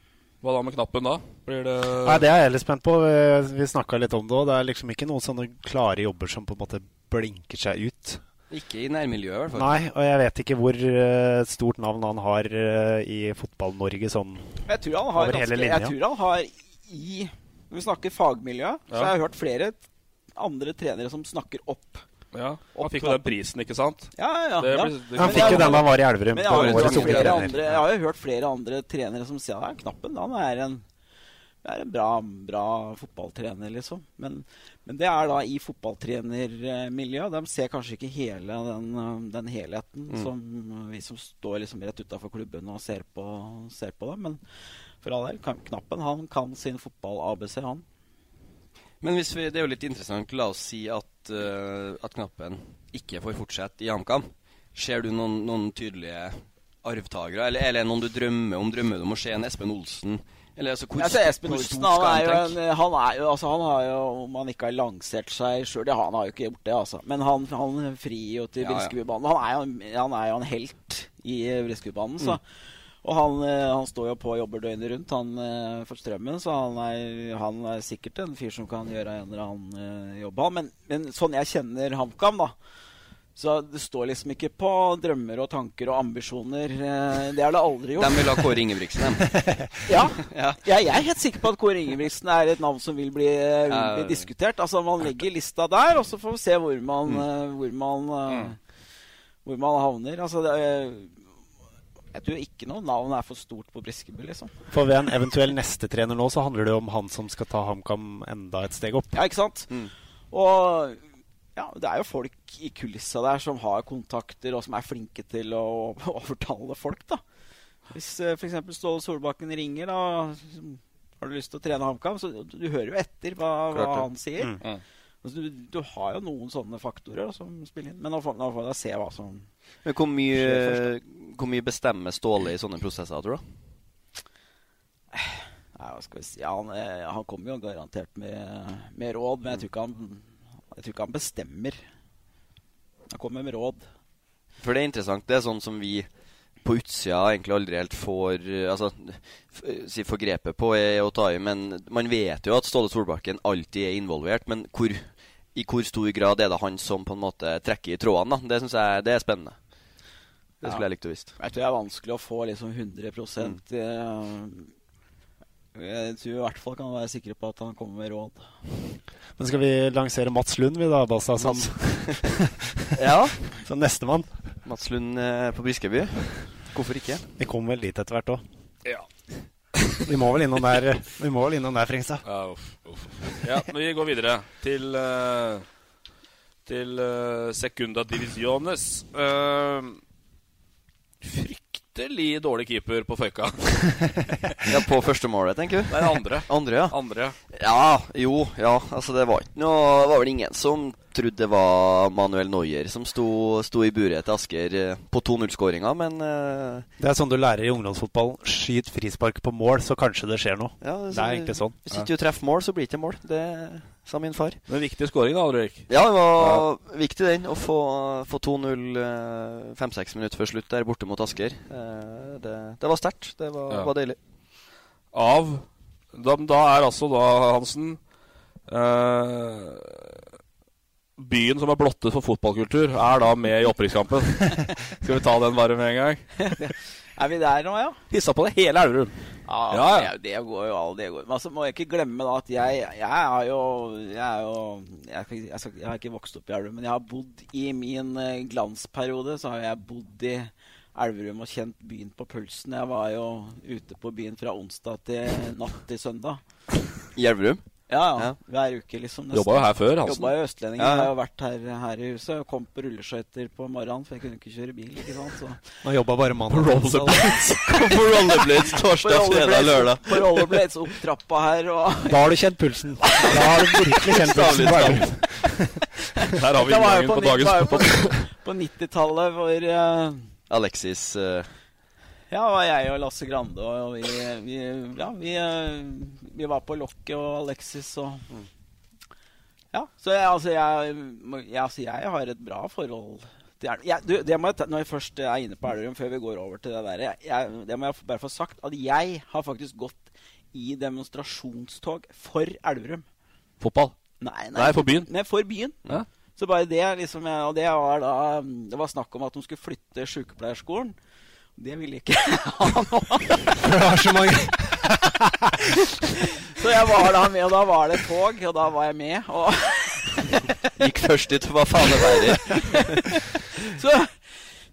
C: Hva da med knappen, da? Blir det
F: Nei, Det er jeg litt spent på. Vi- Vi snakka litt om det òg. Det er liksom ikke noen sånne klare jobber som på en måte blinker seg ut.
D: Ikke i nærmiljøet, i hvert fall.
F: Nei, og jeg vet ikke hvor uh, stort navn han har uh, i Fotball-Norge sånn
E: over jeg tror han har,
F: over hele
E: ganske,
F: linja.
E: jeg tror han har i Når vi snakker fagmiljø, så har jeg hørt flere andre trenere som snakker opp.
C: Ja, Han fikk jo den prisen, ikke sant?
E: Ja, ja, ja.
C: Det
E: ja.
C: det-
F: Han fikk jo den da han var i Elverum.
E: Men jeg har, jo
F: årets
E: hørt flere andre, jeg har jo hørt flere andre trenere som sier at Knappen han er en, er en bra, bra fotballtrener, liksom. Men, men det er da i fotballtrenermiljøet. De ser kanskje ikke hele den, den helheten
D: Mm.
E: som vi som står liksom rett utafor klubben og ser på, ser på det. Men for all del, Knappen han kan sin fotball-ABC, han.
D: Men hvis vi, det er jo litt interessant. La oss si at, uh, at Knappen ikke får fortsette i HamKam. Ser du noen, noen tydelige arvtakere? Eller, eller noen du drømmer om? Drømmer du om å se en Espen Olsen? Eller altså, hvor,
E: Altså, Espen Olsen han er, jo
D: han
E: en, han er jo altså, Han har jo, om han ikke har lansert seg sjøl Han har jo ikke gjort det, altså. Men han, han frir jo til
D: Ja, ja.
E: Han, er han er jo en helt i Briskebybanen, så
D: Mm.
E: Og han, eh, han står jo på og jobber døgnet rundt han eh, for strømmen, så han er, han er sikkert en fyr som kan gjøre en eller annen eh, jobb. Men, men sånn jeg kjenner HamKam, da Så det står liksom ikke på drømmer og tanker og ambisjoner. Det har det aldri gjort.
D: De vil ha Kåre Ingebrigtsen, dem.
E: Ja.
D: Ja.
E: Jeg, er helt sikker på at Kåre Ingebrigtsen er et navn som vil bli, vil bli diskutert. Altså Man legger lista der, og så får vi se hvor man,
D: Mm.
E: hvor man, mm. hvor man havner. Altså det, er- Jeg tror ikke noe navn er for stort på Briskeby, liksom.
F: For ved en eventuell neste trener nå, så handler det jo om han som skal ta HamKam enda et steg opp.
E: Ja, ikke sant?
D: Mm.
E: Og ja, det er jo folk i kulissa der som har kontakter, og som er flinke til å overtale folk, da. Hvis uh, f.eks. Ståle Solbakken ringer, da har du lyst til å trene HamKam, så du, du hører jo etter hva, hva han sier.
D: Mm.
E: Du, du har jo noen sånne faktorer som spiller inn. Men nå får, nå får jeg se hva som
D: Men hvor mye, hvor mye bestemmer Ståle i sånne prosesser, tror du?
E: Nei, hva skal vi si? Han, eh, han kommer jo garantert med, med råd, men jeg tror, ikke han, jeg tror ikke han bestemmer. Han kommer med råd.
D: For det er interessant. Det er sånn som vi på utsida egentlig aldri helt får eh, Altså, si får grepet på er å ta i, men man vet jo at Ståle Solbakken alltid er involvert. Men hvor, i hvor stor grad er det han som på en måte trekker i trådene? Det syns jeg det er spennende. Det skulle
E: Ja.
D: jeg likt å visst.
E: Jeg tror det er vanskelig å få liksom 100 mm. Jeg tror i hvert fall kan være sikre på at han kommer med råd.
F: Men skal vi lansere Mats Lund, vi da, Basta, som,
D: Ja.
F: som nestemann?
D: Mats Lund eh, på Briskeby. Hvorfor ikke?
F: Vi kommer vel dit etter hvert òg.
C: Ja.
F: Vi må vel innom der, vi må vel innom der Fringstad.
C: Ja, uff, uff. ja, men vi går videre til uh, Til uh, Secunda Divisiones. Eh, fryktelig dårlig keeper på Føyka.
D: Ja, På første målet, tenker du?
C: Nei, andre.
D: Andre, ja.
C: Andre.
D: Ja, ja. jo, ja. Altså, det var ikke noe Det var vel ingen som trodde det var Manuel Neuer som sto, sto i buret til Asker eh, på 2-0-skåringa, men uh...
F: Det er sånn du lærer i ungdomsfotball. Skyt frispark på mål, så kanskje det skjer noe.
D: ja,
F: det er egentlig sånn.
D: Hvis ikke du treffer mål, så blir det ikke mål. Det sa min far.
C: Men viktig skåring, da, Alrik?
D: Ja, det var viktig den, å få, få 2-0 eh, fem-seks minutter før slutt der borte mot Asker. Eh, det, det var sterkt. Det var,
C: Ja.
D: var deilig.
C: Av Da, da er altså da, Hansen eh, Byen som er blottet for fotballkultur, er da med i opprykkskampen. Skal vi ta den bare med en gang?
E: Er vi der nå, ja?
C: Hissa på det hele Elverum.
E: Ja,
C: Ja, ja.
E: Det, det går jo all det går. Men altså, må jeg ikke glemme da at jeg, jeg er jo Jeg er jo jeg, jeg, skal, jeg har ikke vokst opp i Elverum, men jeg har bodd i min eh, glansperiode Så har jeg bodd i Elverum og kjent byen på pulsen. Jeg var jo ute på byen fra onsdag til natt til søndag.
D: I Elverum?
E: Ja, ja. Hver uke, liksom.
C: Jobba jo her før, Hansen.
E: Jobba i Østlendingen.
D: Ja, ja.
E: Jeg har vært her, her i huset. og Kom på rulleskøyter på morgenen, for jeg kunne ikke kjøre bil. ikke sant? Så.
F: Nå jobba bare mannen.
C: Rollerblades.
D: på rollerblades torsdag,
E: På
D: fredag, lørdag.
E: På rollerblades opp trappa her og
F: Da har du kjent pulsen. Da har du virkelig kjent pulsen. på
C: Der har vi inngangen på
E: på
C: dagens
E: på, på 90-tallet hvor uh,
D: Alexis uh,
E: Ja, det var jeg og Lasse Grande, og vi, vi Ja, vi, eh, vi var på lokket og Alexis og Ja, så jeg, altså, jeg, jeg, altså, jeg har et bra forhold til Elverum. Jeg, du, det må jeg ta, når jeg først er inne på Elverum, før vi går over til det der jeg, jeg, Det må jeg bare få sagt, at jeg har faktisk gått i demonstrasjonstog for Elverum.
C: Fotball?
E: Nei,
C: Nei, for byen.
E: Nei, for byen.
C: Ja.
E: Så bare det liksom Og det var da Det var snakk om at de skulle flytte sykepleierskolen. Det ville ikke ha nå.
F: det var så mange
E: Så jeg var da med, og da var det tog, og da var jeg med. Og
D: Gikk først ut, hva faen det verre?
E: så,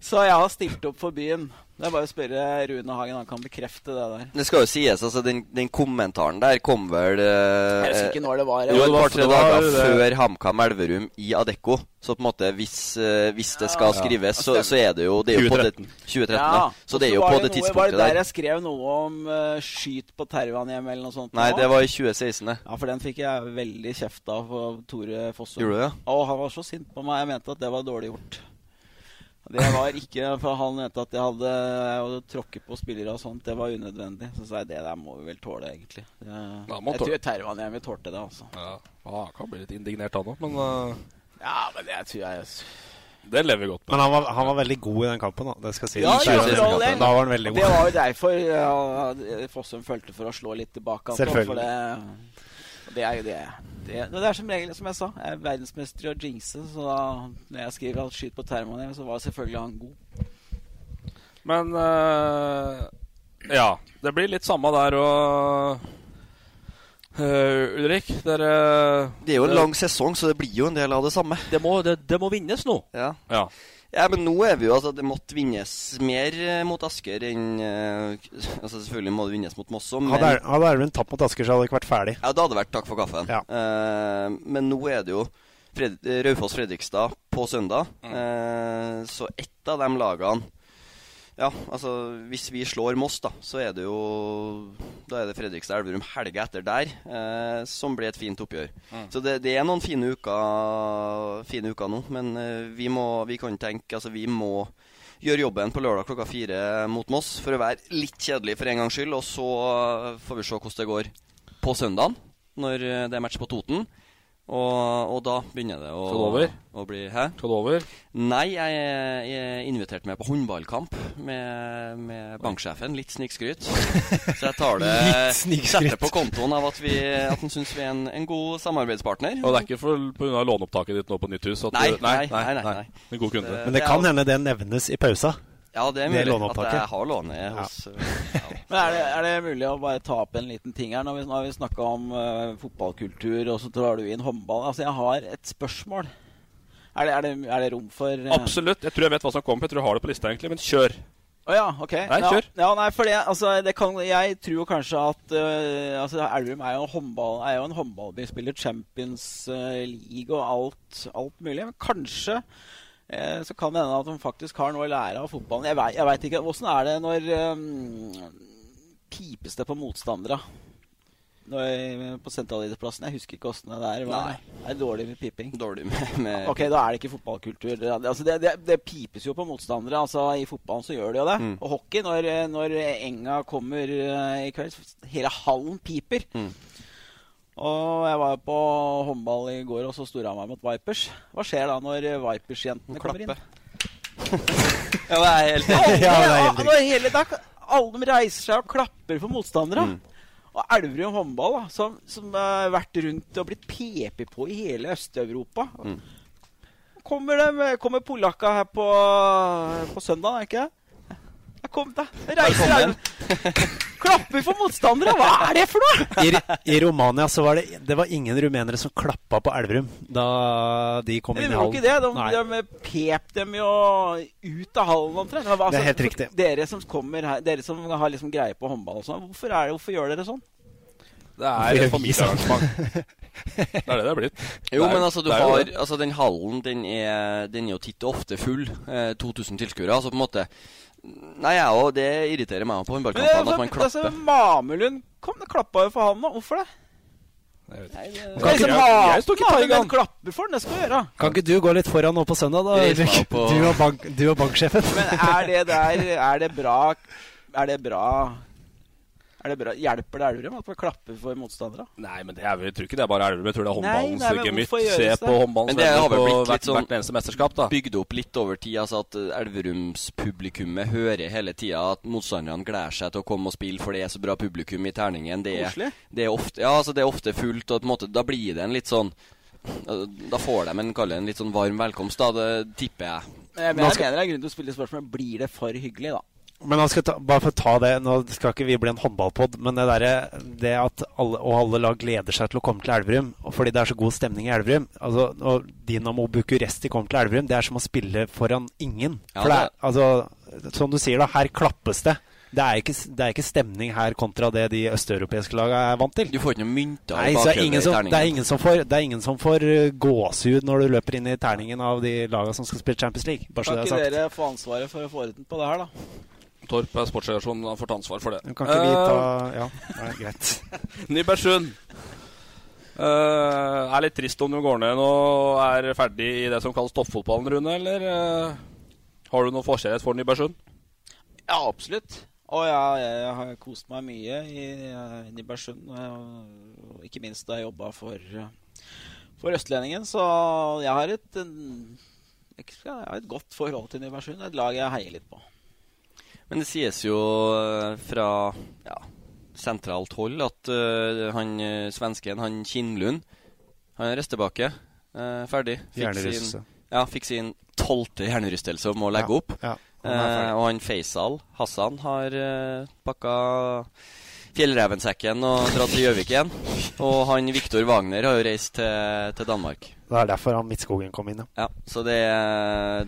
E: så jeg har stilt opp for byen. Det er bare å spørre Rune Hagen, han kan bekrefte det der.
D: Det skal jo sies, altså den, den kommentaren der kom vel eh,
E: Jeg husker ikke når det var.
D: Jo, et par-tre dager
C: det.
D: før HamKam Elverum i Adecco. Så på en måte hvis, eh, hvis det skal skrives,
E: Ja,
D: så, så er det jo det er 2013. på det,
C: 2013.
D: 2013.
E: Ja,
D: Ja. Så det er jo på det
E: det
D: tidspunktet der.
E: Var det der jeg skrev noe om uh, 'skyt på Tervanhjem' eller noe sånt?
D: Nei,
E: nå?
D: det var i 2016. det.
E: Ja, for den fikk jeg veldig kjeft av Tore Fossum.
D: Gjorde du det?
E: Og han var så sint på meg. Jeg mente at det var dårlig gjort. Det var ikke For han mente at jeg hadde å tråkke på spillere og sånt. Det var unødvendig. Så sa jeg det der må vi vel tåle, egentlig. Det,
C: Ja,
E: jeg tror Tervanhjem tålte det, altså.
C: Ja, han kan bli litt indignert, han òg, men uh,
E: Ja, men det tror jeg
C: det lever vi godt med.
F: Men han var, han var veldig god i den kampen, da. Det skal si.
E: Ja,
F: Det
E: det.
F: Var han veldig
E: Det var jo derfor ja, Fossum følte for å slå litt tilbake. altså,
F: Selvfølgelig.
E: Det, og det er jo det. det. Det er som regel, som jeg sa, jeg er verdensmester i å jinxe. Så da når jeg skriver at 'skyt på Termanheim', så var selvfølgelig han god.
C: Men uh, ja, det blir litt samme der og uh, Ulrik, dere
D: Det er jo en lang sesong, så det blir jo en del av det samme.
C: Det må, det, det må vinnes nå.
D: Ja.
C: Ja.
D: Ja, men nå er vi jo altså Det måtte vinnes mer eh, mot Asker enn eh, Altså Selvfølgelig må det vinnes mot Moss òg, men
F: Hadde Elven tapt mot Asker, så hadde det ikke vært ferdig.
D: Ja, det hadde vært takk for kaffen.
F: Ja.
D: Uh, men nå er det jo Fred Raufoss-Fredrikstad på søndag.
C: Mm.
D: Uh, så ett av de lagene Ja, altså hvis vi slår Moss, da, så er det jo Da er det Fredrikstad-Elverum helga etter der, eh, som blir et fint oppgjør.
C: Mm.
D: Så det, det er noen fine uker, fine uker nå, men eh, vi, må, vi kan tenke Altså, vi må gjøre jobben på lørdag klokka fire mot Moss for å være litt kjedelig for en gangs skyld, og så får vi se hvordan det går på søndagen, når eh, det er match på Toten. Og, og da begynner det å,
C: Skal du over?
D: å bli Hæ?
C: Skal du over?
D: Nei, jeg jeg er invitert med på håndballkamp med, med banksjefen. Litt snikskryt. Så jeg tar det
F: Litt.
D: Setter på kontoen av at, vi, at han syns vi er en, en god samarbeidspartner.
C: Og det er ikke for- på grunn av låneopptaket ditt nå på nytt hus? At
D: Nei,
C: du,
D: nei, nei, nei, nei.
C: En god kunde.
D: Det-
F: Men det kan hende det nevnes i pausa.
D: Ja, det er
F: Det
D: mulig at jeg har lånet hos ja.
E: Men er det, er det mulig å bare ta opp en liten ting her? Når vi, vi snakka om uh, fotballkultur, og så drar du inn håndball. Altså, jeg har et spørsmål. Er det, er det, er det rom for uh...
C: Absolutt. Jeg tror jeg vet hva som kommer. Jeg tror jeg har det på lista, egentlig. Men kjør.
E: Å ja, ok.
C: Nei,
E: ja,
C: kjør.
E: Ja, nei, for det, altså, det kan, jeg tror jo kanskje at uh, altså, Elverum er jo en håndball Er jo en håndballby. Spiller Champions eh, League og alt, alt mulig. Men kanskje eh, så kan det hende at de faktisk har noe å lære av fotballen. Jeg vet ikke. Åssen er det når um, Pipes det på motstandere? Når, på sentralidrettsplassen? Jeg husker ikke åssen det er.
D: Nei.
E: Det er dårlig med piping.
D: Dårlig med, med
E: Ok, da er det ikke fotballkultur. Det, altså det, det, det pipes jo på motstandere. Altså I fotballen så gjør det jo det.
D: Mm.
E: Og hockey, når, når enga kommer eh, i kveld Hele hallen piper.
D: Mm.
E: Og jeg var på håndball i går og så Storhamar mot Vipers. Hva skjer da når Vipers-jentene kommer inn?
D: Ja, det er helt
E: Alle,
F: Ja, det er
E: hele dag, alle de reiser seg og klapper for motstandere.
D: Mm.
E: Og Elverum håndball, da, som, som har vært rundt og blitt pepet på i hele Øst-Europa.
D: Mm.
E: Kommer, de, kommer polakka her på, på søndag, er ikke det? Ja, Kom, da. Reiser deg. Klapper for motstandere! Hva er det for noe?!
F: I, I Romania så var det, det var ingen rumenere som klappa på Elverum da de kom inn i
E: hallen. Det var ikke det. De, de pep dem jo ut av hallen omtrent. Altså,
F: Det er helt riktig.
E: Dere som kommer her, dere som har liksom greie på håndball og sånn, hvorfor, det, hvorfor gjør dere sånn?
C: Det er et familiearrangement. Det er det det er blitt.
D: Jo,
C: er-
D: men altså, du har. Altså, den hallen, den er, den er jo titt og ofte full. Eh, 2000 tilskuere. Altså, på en måte Nei, jeg òg. Det irriterer meg på håndballkampene at man
E: altså. Mamelund kom det klappa jo for han nå. Hvorfor det?
C: Jeg vet
E: Nei, det,
C: Kan
E: det
C: ikke- jeg- jeg står ikke taigaen.
E: klapper for den, det skal gjøre.
F: Kan ikke du gå litt foran nå på søndag, da? Ulrik? Du og, bank, du og banksjefen.
E: Men er det der Er det bra er det bra er det bra? Hjelper det Elverum at man klapper for motstandere?
C: Nei, men det er, jeg tror ikke det er bare Elverum. Jeg tror det er håndballens gemytt. Se på håndballens
D: Men det har vel
C: venner på hvert,
D: sånn
C: hvert eneste mesterskap, da.
D: bygd opp litt over tid. Altså at eh, Elverumspublikummet hører hele tida at motstanderne gleder seg til å komme og spille, for det er så bra publikum i terningen. Det er, det er, ofte, ja, altså det er ofte fullt, og på en måte, da blir det en litt sånn Da får de en, en litt sånn varm velkomst, da. Det tipper jeg.
E: Jeg,
F: Nå
E: jeg mener det er grunn til å spille spørsmål Blir det for hyggelig, da?
F: Men nå skal ta, bare for å ta det, nå skal ikke vi bli en håndballpod, men det der, det at alle, og alle lag gleder seg til å komme til Elverum, fordi det er så god stemning i Elverum altså, Og Dinamo Bucuresti kommer til Elverum, det er som å spille foran ingen.
D: Ja,
F: For det er, altså, som du sier, da, her klappes det. Det er, ikke, det er ikke stemning her kontra det de østeuropeiske lagene er vant til.
D: Du får ikke noen mynter
F: Nei,
D: i
F: så er ingen
D: i
F: som, det er
D: terningen.
F: ingen som får, det er ingen som får uh, gåsehud når du løper inn i terningen av de lagene som skal spille Champions League. Bare så
E: Kan
F: det er
E: ikke dere få ansvaret for å få orden på det her, da?
C: Torp er sportsredaksjon, han får ta ansvar for det.
F: Kan ikke vi ta
C: ja,
F: Ja, nei, greit.
C: Nybergsund. Uh, er litt trist om du går ned og er ferdig i det som kalles toppfotballen, Rune, eller uh, har du noen forkjærlighet for Nybergsund?
E: Ja, absolutt. Og ja, jeg har kost meg mye i i Nybergsund. og Ikke minst da jeg jobba for, eh, for Østlendingen. Så jeg har et, en, jeg har et godt forhold til Nybergsund. Et lag jeg heier litt på.
D: Men det sies jo eh, fra ja, sentralt hold at uh, han eh, svensken, han Kinnlund, han er reist tilbake. Uh, ferdig.
F: Hjernerystelse.
D: sin, ja, fikk sin tolvte hjernerystelse og må legge
F: Ja,
D: opp.
F: ja, han
D: uh. Og han Faisal Hassan har pakka fjellrevensekken og dratt til Gjøvik igjen. Og han Viktor Wagner har jo reist til, til Danmark.
F: Det er derfor han Midtskogen kom inn, ja.
D: Ja, så det,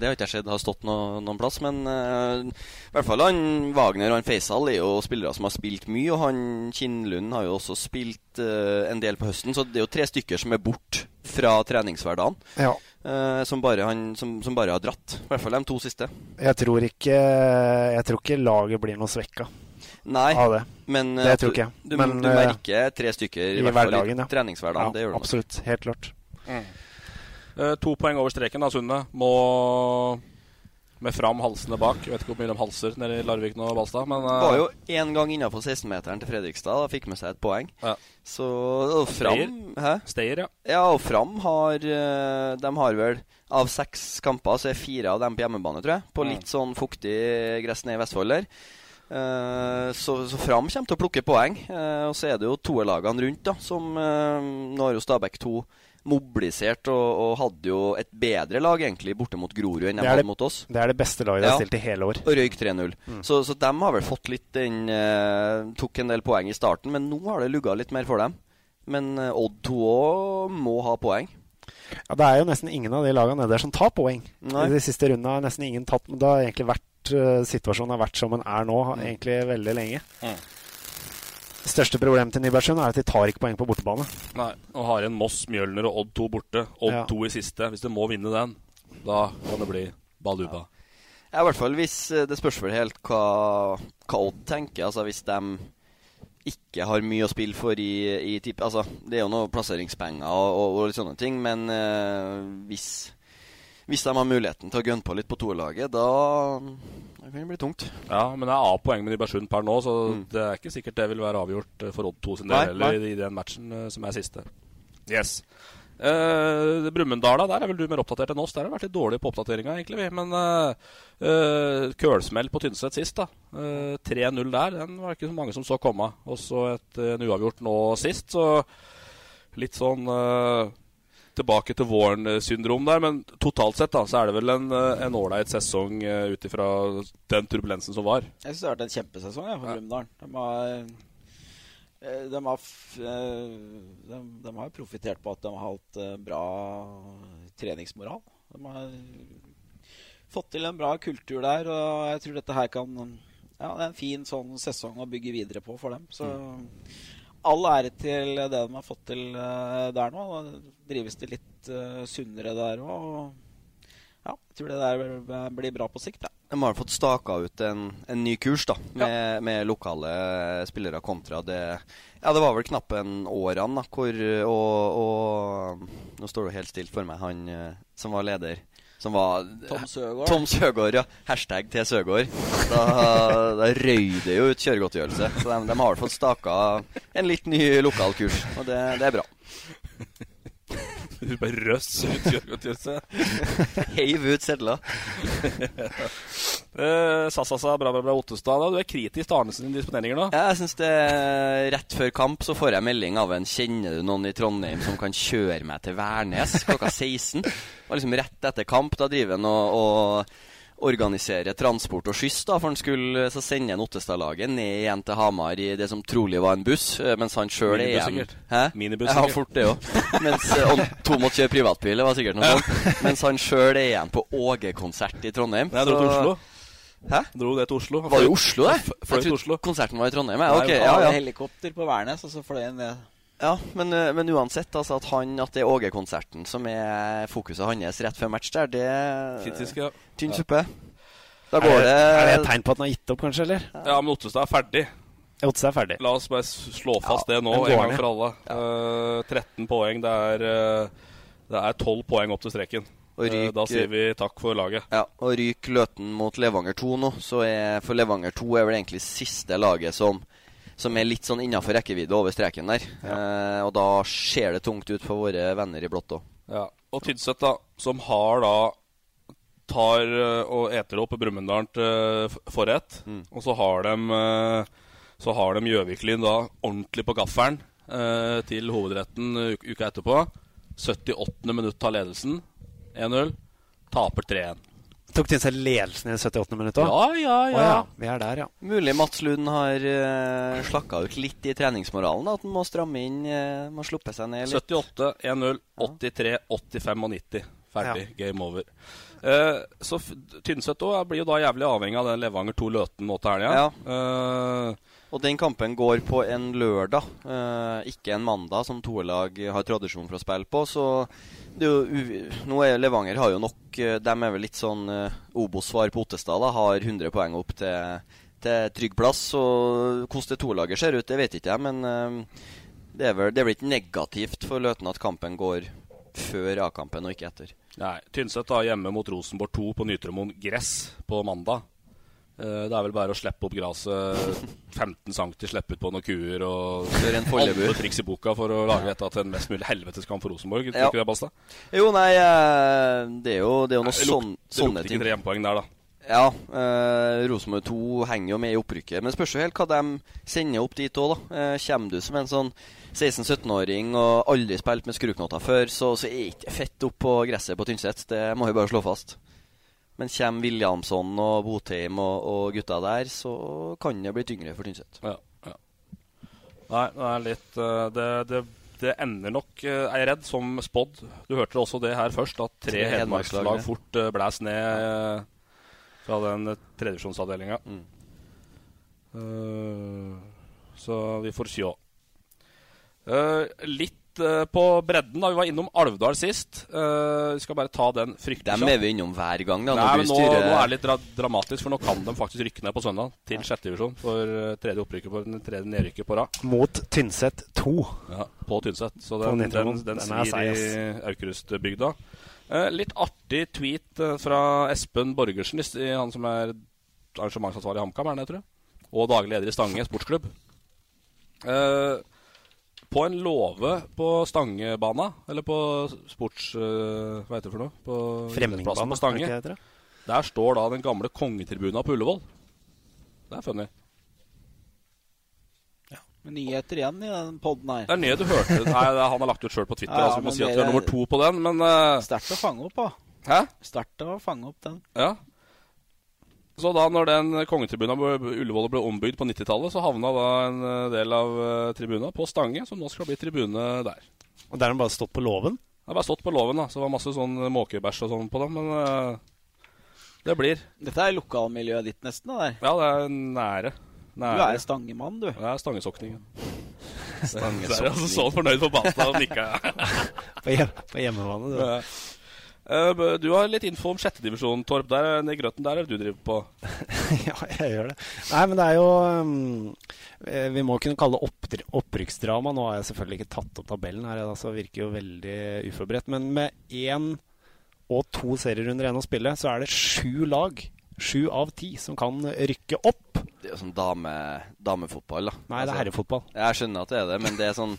D: det har ikke jeg sett har stått noe, noen plass. Men uh, i hvert fall han Wagner og han Faisal er jo spillere som har spilt mye. Og han Kinnlund har jo også spilt uh, en del på høsten, så det er jo tre stykker som er borte fra treningshverdagen.
F: Ja.
D: Uh, som, bare han, som, som bare har dratt. I hvert fall de to siste.
F: Jeg tror ikke Jeg tror ikke laget blir noe svekka
D: Nei,
F: av det.
D: men
F: det tror ikke jeg.
D: Du,
F: Men,
D: du
F: eh,
D: merker tre stykker i,
F: i
D: hvert fall
F: hverdagen,
D: i
F: ja.
D: treningshverdagen.
F: Ja,
D: det gjør du. nok.
F: absolutt. Helt klart.
C: Eh, to poeng over streken, da, Sunne. Må med fram halsene bak. Jeg vet ikke hvor mye de halser nede i Larvik nå, Balstad, men uh,
D: var jo én gang innafor 16-meteren til Fredrikstad. Da fikk med seg et poeng.
C: Ja.
D: Så og Fram
C: Steier, ja.
D: Ja, og Fram har De har vel Av seks kamper så er fire av dem på hjemmebane, tror jeg. På
C: Mm.
D: litt sånn fuktig gress nede i Vestfold der. Eh, så, så Fram kommer til å plukke poeng. Eh, og så er det jo toerlagene rundt, da, som eh, Nå har jo Stabæk 2 mobilisert og, og hadde jo et bedre lag egentlig borte mot Grorud enn de hadde
F: det-
D: mot oss.
F: det er det beste laget de har stilt i hele år.
D: Og røyk 3-0.
F: Mm.
D: Så, så de har vel fått litt den eh, Tok en del poeng i starten, men nå har det lugga litt mer for dem. Men eh, Odd 2 òg må ha poeng.
F: Ja, Det er jo nesten ingen av de lagene nede der som tar poeng.
D: Nei.
F: I de siste rundene har nesten ingen tatt Men det har egentlig vært eh, situasjonen har vært som den er nå,
D: Mm.
F: egentlig veldig lenge. Det største problemet til Nybergsund er at de tar ikke poeng på bortebane.
C: Nei, og har igjen Moss, Mjølner og Odd 2 borte. Odd
F: Ja.
C: 2 i siste. Hvis de må vinne den, da kan det bli baluba.
D: Ja, i hvert fall hvis eh, Det spørs vel helt hva, hva Odd tenker. Altså Hvis de ikke har mye å spille for i, i type, Altså, det er jo noe plasseringspenger og, og, og litt sånne ting, men eh, hvis hvis de har muligheten til å gunne på litt på toerlaget, da, da kan det bli tungt.
C: Ja, men det er A-poeng med Nybergsund per nå, så
D: Mm.
C: det er ikke sikkert det vil være avgjort eh, for Odd 2 sin del heller i den matchen eh, som er siste. Yes. Uh, Brumunddala, der er vel du mer oppdatert enn oss. Der har vi vært litt dårlige på oppdateringa, egentlig. vi. Men uh, uh, kølsmell på Tynset sist, da. Uh, 3-0 der, den var ikke så mange som så komme. Og så en uavgjort nå sist, så litt sånn eh, tilbake til våren-syndrom der. Men totalt sett da, så er det vel en eh, ålreit sesong uh, ut ifra den turbulensen som var.
E: Jeg syns det har vært en kjempesesong jeg, for Brumunddal. De har, eh, de har, eh, de, de har profitert på at de har hatt eh, bra treningsmoral. De har fått til en bra kultur der, og jeg tror dette her kan Ja, det er en fin sånn sesong å bygge videre på for dem. Så all ære til det de har fått til eh, der nå. Da drives det litt eh, sunnere der òg. Ja, jeg tror det der blir bra på sikt. Ja.
D: De har fått staka ut en, en ny kurs da med, med lokale spillere kontra det Ja, det var vel knappe en årene da, hvor og, og Nå står det helt stilt for meg, han eh, som var leder. Som var
E: Tom Søgaard.
D: Tom Søgaard, ja. Hashtag til Søgaard. Da, da røy det jo ut kjøregodtgjørelse. Så de, de har fått staka en litt ny lokalkurs, og det, det er bra.
C: Du bare røss ut kjøregodtgjørelse.
D: Heiv ut sedler.
C: Sasa Sassasa, bra, bra, bra, Ottestad. Da. Du er kritisk til Arnesen sine disponeringer nå?
D: Ja, jeg synes det er Rett før kamp så får jeg melding av en Kjenner du noen i Trondheim som kan kjøre meg til Værnes klokka 16? Og liksom rett etter kamp, da driver han og, og organisere transport og skyss. da, For han skulle så sende en Ottestad-laget ned igjen til Hamar i det som trolig var en buss, eh, mens han sjøl er igjen
C: sikkert.
D: Hæ?
C: Minibuss,
D: Ja, fort det òg. Mens eh, og to måtte kjøre privatbil, det var sikkert noe sånt. Mens han sjøl er igjen på Åge-konsert i Trondheim.
C: Nei, jeg dro til Oslo.
D: Hæ?
C: Dro det til Oslo.
D: Var det i Oslo, det? Jeg trodde konserten var i Trondheim. Ja,
C: okay,
D: ja, ja.
E: Helikopter på Værnes, og så fløy han ned.
D: Ja, men, eh, men uansett, altså at, han, at det er Åge-konserten som er fokuset hans rett før match der, det er
C: Kritisk, ja.
D: tynn suppe. Da
F: Er
D: går
F: det,
D: det
F: er det et tegn på at han har gitt opp, kanskje? eller?
C: Ja, men Ottestad er ferdig.
F: Ottestad er ferdig.
C: La oss bare slå fast
F: Ja,
C: det nå, en gang for alle. Eh, 13 poeng. Det er, uh, det er 12 poeng opp til streken.
D: Og ryk-
C: da sier vi takk for laget.
D: Ja, og ryker Løten mot Levanger 2 nå, så er for Levanger 2 er vel egentlig siste laget som, som er litt sånn innafor rekkevidde over streken der. Eh, og da ser det tungt ut for våre venner i blått òg.
C: Ja. Og Tynset, da, som har da tar eh, og eter opp Brumunddal til forrett.
D: Mm.
C: Og så har de eh, Så har de Gjøviklyn da ordentlig på gaffelen eh, til hovedretten eh, uka etterpå. 78. minutt tar ledelsen. 1-0. Taper 3-1.
F: Tok Tynset ledelsen i det 78. minuttet? òg?
C: Ja, ja, ja.
F: Vi er der, ja.
D: Mulig Mats Lund har uh, slakka ut litt i treningsmoralen. At han må stramme inn, uh, må sluppe seg ned litt.
C: 78, 1-0, 83, 85 og 90. Ferdig. Game over. Uh, så Tynset også blir jo da jævlig avhengig av den Levanger 2 Løten nå til helga.
D: Ja.
C: Eh,
D: Og den kampen går på en lørdag, eh, ikke en mandag, som to lag har tradisjon for å spille på. Så nå er Levanger har jo nok eh, De er vel litt sånn uh, Obos-svar på Ottestad. da, Har 100 poeng opp til, til trygg plass. Og hvordan det to-laget ser ut, det vet ikke jeg, men eh, det er vel det er vel ikke negativt for Løten at kampen går før A-kampen og ikke etter.
C: Nei, Tynset da hjemme mot Rosenborg 2 på Nytremoen gress på mandag. Eh, det er vel bare å slippe opp gresset 15 cm, slippe ut på noen kuer og alle triks i boka for å lage dette til en mest mulig helveteskamp for Rosenborg.
D: Ja.
C: ikke det, Basta?
D: Jo, nei, eh, det er jo, det er jo noe
C: Nei, det luk-
D: sånn,
C: det lukter
D: ting.
C: ikke tre hjemmepoeng der, da.
D: Ja, eh, Rosenborg 2 henger jo med i opprykket. Men spørs jo helt hva de sender opp dit òg, da. Eh, kommer du som en sånn 16-17-åring og aldri spilt med skruknotter før, så, så er ikke fett opp på gresset på Tynset. Det må vi bare slå fast. Men kommer Williamson og Botheim og, og gutta der, så kan det bli tyngre for Tynset.
C: Ja, ja. Nei, det er litt eh, det, det, det ender nok, eh, er jeg redd, som spådd. Du hørte også det her først, at tre,
D: Tre
C: hedmarkslag fort uh, blæs ned eh, fra den uh, tredjevisjonsavdelinga.
D: Mm.
C: Eh, så vi får sjå. Eh, litt eh, på bredden, da. Vi var innom Alvdal sist. Eh, vi skal bare ta den fryktelig
D: Dem er vi innom hver gang, da.
C: Nei, men nå,
D: styrer
C: nå er det litt dra dramatisk, for nå kan de faktisk rykke ned på søndag til sjette divisjon for eh, tredje opprykket på tredje nedrykket på rad.
F: Mot Tynset 2.
C: Ja, på Tynset. Så den, den, den,
F: Den
C: svir i Aukrustbygda. Eh, litt artig tweet fra Espen Borgersen, han som er arrangementsansvarlig i HamKam, er det, tror jeg. Og daglig leder i Stange sportsklubb. Eh, på en låve på Stangebana, eller på sports... eh, hva heter det for noe? På
F: Fremmingbanen,
C: på Stange.
F: det det
C: Der står da den gamle kongetribunen på Ullevål. Det er funny.
E: Nyheter igjen i den poden her.
C: Det er nyheter du hørte. Nei, det er han har lagt ut sjøl på Twitter.
E: Ja, ja,
C: altså, vi må si at vi er- nummer to på den, men uh,
E: Sterkt å fange opp, da.
C: Hæ?
E: Sterkt å fange opp den.
C: Ja. Så da når den kongetribunen på Ullevål ble ombygd på 90-tallet, så havna da en eh, del av uh, tribuna på Stange, som nå skal bli tribune der.
F: Og der har den bare stått på låven?
C: Det har bare stått på låven, da. Så det var masse sånn måkebæsj og sånn på dem, men uh, det blir.
E: Dette er lokalmiljøet ditt, nesten? da der.
C: Ja, det er nære.
E: Du er stangemann, du.
C: Jeg er stangesokningen.
F: Stangesokning.
C: Så er jeg altså så fornøyd på Balstad og nikka.
F: På, hjem, på hjemmebane, du.
C: Eh, du har litt info om sjettedivisjon, Torp. Der, nede i grøten der er det du driver på.
F: ja, jeg gjør det. Nei, men det er jo um, eh, Vi må kunne kalle det oppdr- opprykksdrama. Nå har jeg selvfølgelig ikke tatt opp tabellen her, altså virker jo veldig uforberedt. Men med én og to serierunder igjen å spille, så er det sju lag, sju av ti, som kan rykke opp.
D: Det er jo sånn dame, damefotball, da. Altså,
F: Nei, det er herrefotball.
D: Jeg skjønner at det er det, men det er sånn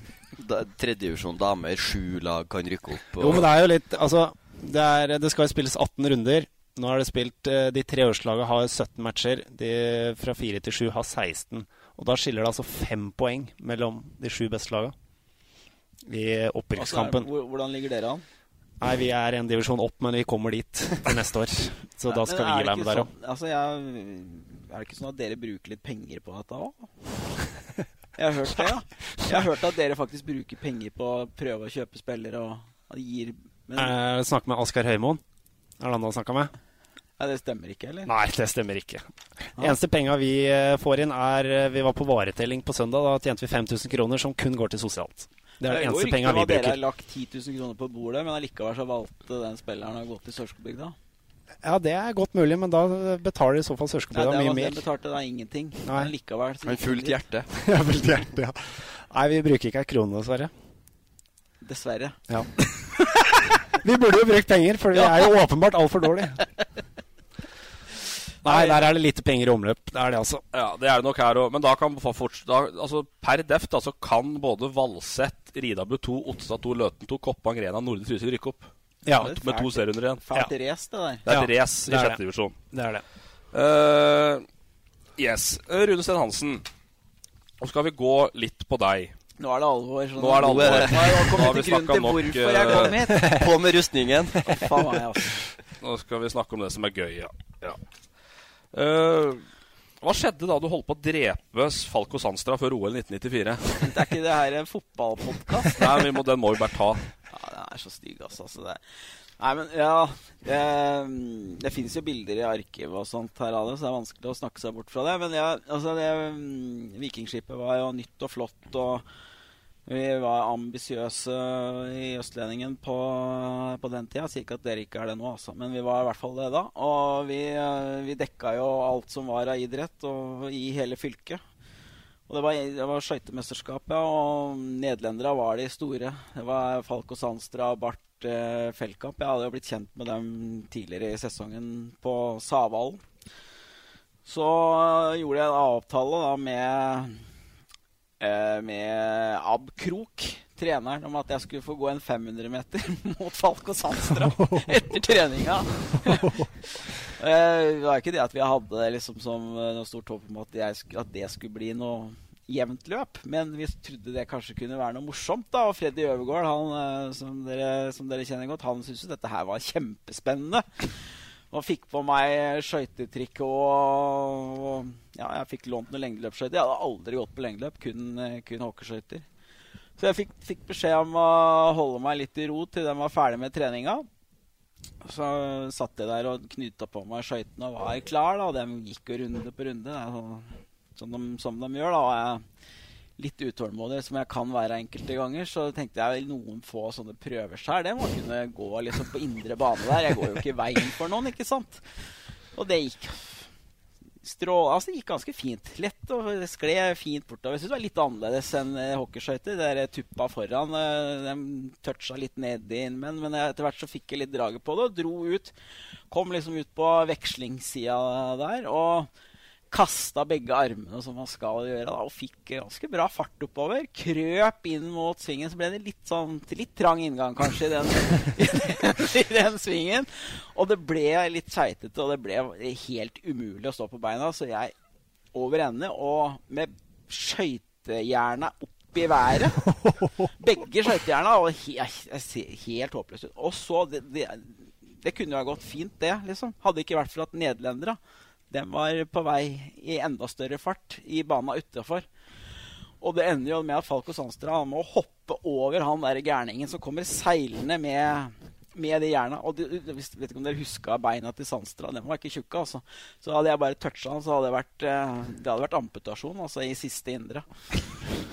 D: da, tredjevisjon damer, sju lag kan rykke opp.
F: Jo, men det er jo litt Altså, det, er, det skal spilles 18 runder. Nå har det spilt eh, De tre årslagene har 17 matcher. De fra 4 til 7 har 16. Og da skiller det altså fem poeng mellom de sju beste lagene i opprykkskampen.
E: Altså, hvordan ligger dere an?
F: Nei, vi er en divisjon opp, men vi kommer dit til neste år. Så da skal
E: Nei,
F: vi være med der òg.
E: sånn- Altså, jeg, er det ikke sånn at dere bruker litt penger på dette òg? Jeg har hørt det, ja. Jeg har hørt at dere faktisk bruker penger på å prøve å kjøpe spillere og gir men,
F: Eh, Snakke med Askar Høymoen. Er det han du har snakka med?
E: Nei, det stemmer ikke, eller?
F: Nei, det stemmer ikke. Eneste penga vi eh, får inn, er eh, Vi var på varetelling på søndag. Da tjente vi 5000 kroner, som kun går til sosialt. Det er det eneste penga vi
E: bruker. Dere har lagt 10 000 kroner på bordet, men allikevel så valgte den spilleren å gå til Sørskogbygda?
F: Ja, det er godt mulig, men da betaler i så fall
E: det
F: mye
E: var,
F: mer.
E: den betalte da ingenting.
F: Nei.
E: Men likevel så
D: Han fullt hjerte.
F: Ja, fullt hjerte, ja. Nei, vi bruker ikke ei krone, dessverre.
E: Dessverre.
F: Ja. Vi burde jo brukt penger, for vi er jo åpenbart altfor dårlige. Nei, der er det lite penger i omløp. Det er det, altså.
C: Ja, det er det nok her òg. Men da kan fort, da, altså, per deft altså, kan både Valset, Ridabu 2, Otstad 2, Løten 2, Koppang, Rena, Nordre Trysil rykke opp.
F: Ja.
C: med, med to serierunder igjen.
E: Fælt race, det der.
C: Det er et
F: Ja,
C: race i
F: er
C: sjette divisjon.
F: Det er det.
C: Uh, yes. Rune Steen Hansen. Nå skal vi gå litt på deg.
E: Nå er det alvor. sånn-
C: Nå er det alvor.
E: Nå har jeg
C: Nå har vi
E: snakka
C: nok, eh.
D: På med rustningen.
E: Altså.
C: Nå skal vi snakke om det som er gøy, ja. ja. Uh, hva skjedde da du holdt på å drepe Falco Sandstra før OL 1994?
E: Det er ikke det her en fotballpodkast?
C: Nei, vi må, den må vi bare ta.
E: Ja, den er så stygg, altså. altså det. Nei, men ja Det, det fins jo bilder i arkivet og sånt her av det, så det er vanskelig å snakke seg bort fra det. Men ja, altså det mm, Vikingskipet var jo nytt og flott, og vi var ambisiøse i Østlendingen på, på den tida. Jeg sier ikke at dere ikke er det nå, altså, men vi var i hvert fall det da. Og vi, eh, vi dekka jo alt som var av idrett, og i hele fylket. Og det var, det var skøytemesterskap, ja, og nederlendere var de store. Det var Falco Sandstra og Bart eh, Feldkamp. Jeg hadde jo blitt kjent med dem tidligere i sesongen på Savalen. Så eh, gjorde jeg en avtale da med, med Ab Krok, treneren, om at jeg skulle få gå en 500 meter mot Falk og Sandstra etter treninga. Eh, det var ikke det at vi hadde liksom som eh, noe stort håp om at, jeg, at det skulle bli noe jevnt løp, men vi trodde det kanskje kunne være noe morsomt. da, Og Freddy Øvergaard, han, eh, som, dere, som dere kjenner godt, han syntes jo dette her var kjempespennende. Og fikk på meg skøytetrikk og, og Ja, jeg fikk lånt noen lengdeløpsskøyter. Jeg hadde aldri gått på lengdeløp, kun, kun hockeyskøyter. Så jeg fikk, fikk beskjed om å holde meg litt i ro til de var ferdig med treninga. Så satt jeg der og knyta på meg skøytene og var klar. da, De gikk jo runde på runde, sånn- som de, som de gjør. da, og jeg litt utålmodig som jeg kan være enkelte ganger, så tenkte jeg noen få sånne prøver her. Det må kunne gå liksom på indre bane der. Jeg går jo ikke i veien for noen, ikke sant? Og det gikk strå, altså det gikk ganske fint. Lett og skled fint bortover. Jeg synes det var litt annerledes enn eh, hockeyskøyter. Der tuppa foran, eh, de toucha litt nedi innmen, men etter hvert så fikk jeg litt draget på det og dro ut. Kom liksom ut på vekslingssida der og kasta begge armene som man skal gjøre, da, og fikk ganske bra fart oppover. Krøp inn mot svingen, så ble det litt sånn litt trang inngang kanskje i den, i den, i den svingen. Og det ble litt skeitete, og det ble helt umulig å stå på beina. Så jeg over ende og med skøytejerna opp i været. Begge skøytejerna og jeg ser helt håpløst ut. Og så det, det, det kunne jo ha gått fint, det, liksom. Hadde ikke vært for at nederlendere de var på vei i enda større fart i bana utafor. Og det ender jo med at Falco Sandstra må hoppe over han der gærningen som kommer seilende med, med de jerna. Og de, de, vet ikke om dere huska beina til Sandstra. De var ikke tjukke. altså. Så hadde jeg bare toucha han, så hadde det vært, eh, det hadde vært amputasjon altså i siste indre.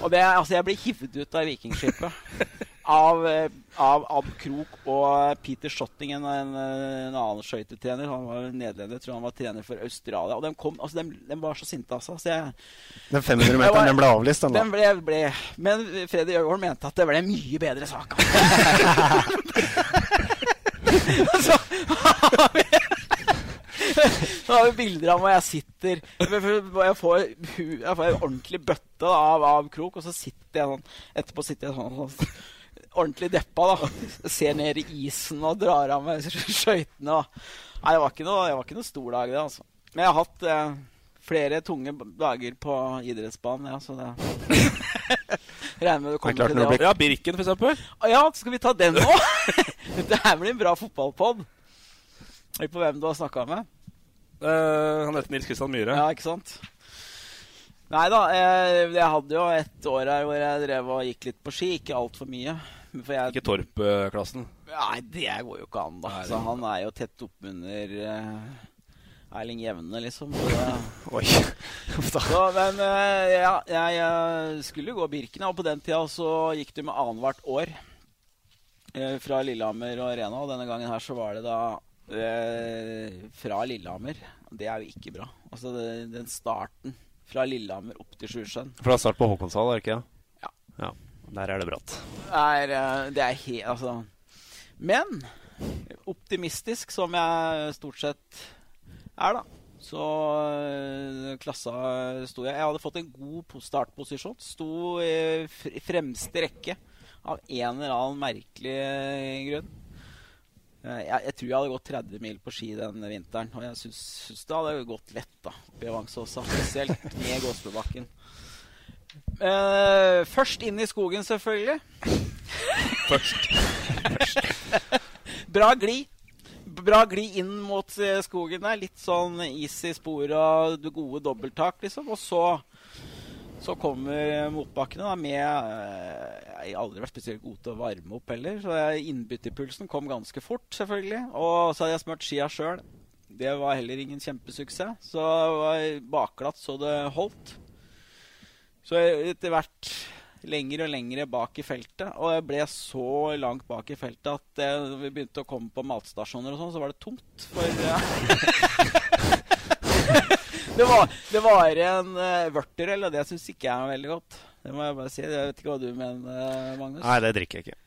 E: Og det, altså, jeg blir hivd ut av Vikingskipet. Av, eh, av Ab Krok og Peter Schotting, en, en, en annen skøytetrener. Han var nederlender, tror han var trener for Australia. Og de, kom, altså, de, de var så sinte, altså. Så jeg,
F: Den 500-meteren den ble avlyst, den da.
E: den ble, ble, men Freddy Øyvold mente at det ble en mye bedre sak. så, Nå har vi bilder av meg jeg sitter Jeg får, jeg får en ordentlig bøtte av, av krok, og så sitter jeg sånn Etterpå sitter jeg sånn, sånn ordentlig deppa. da Ser ned i isen og drar av meg skøytene. Nei, det var, ikke noe, det var ikke noe stor dag, det. altså Men jeg har hatt eh, flere tunge dager på idrettsbanen, ja, så det Regner med du kommer til det.
C: Blir... Ja, Birken, for eksempel.
E: Ja, skal vi ta den nå? Dette her blir en bra fotballpod. Lurer på hvem du har snakka med.
C: Uh, han heter Nils Kristian Myhre.
E: Ja, ikke sant? Nei da, jeg, jeg, hadde jo et år her hvor jeg drev og gikk litt på ski. Ikke altfor mye.
C: Jeg, ikke Torp-klassen?
E: Nei, det går jo ikke an, da. Nei, Så han er jo tett oppunder uh, Erling Jevne, liksom.
F: Oi.
E: så, men uh, ja, jeg, jeg skulle jo gå Birken, og på den tida så gikk det med annethvert år. Uh, fra Lillehammer og Arena. Og denne gangen her så var det da fra Lillehammer. Det er jo ikke bra. Altså det, den starten fra Lillehammer opp til Sjusjøen.
F: Er start på Håkonshall, er det ikke?
E: Ja.
F: ja. Der er det bratt.
E: Er, det er helt Altså Men optimistisk, som jeg stort sett er, da. Så klassa sto jeg Jeg hadde fått en god startposisjon. Sto i fremste rekke av en eller annen merkelig grunn. Jeg, jeg, tror jeg hadde gått 30 mil på ski den vinteren. Og jeg syns det hadde gått lett da oppe i. Spesielt ned Gåsbebakken. Uh, først inn i skogen, selvfølgelig.
C: først.
E: Bra glid. Bra glid inn mot skogen der. Litt sånn is i sporet og gode dobbelttak, liksom. Og så så kommer motbakkene da, med Jeg har aldri vært spesielt god til å varme opp heller. Så innbytterpulsen kom ganske fort, selvfølgelig. Og så hadde jeg smurt skia sjøl. Det var heller ingen kjempesuksess. Så det var bakglatt så det holdt. Så etter hvert lenger og lenger bak i feltet. Og jeg ble så langt bak i feltet at når vi begynte å komme på matstasjoner og sånn, så var det tomt. For det, var, det var en uh, vørterøl, og det syns ikke jeg er veldig godt. Det må jeg bare si. Jeg vet ikke hva du mener, Magnus?
F: Nei, det drikker jeg ikke.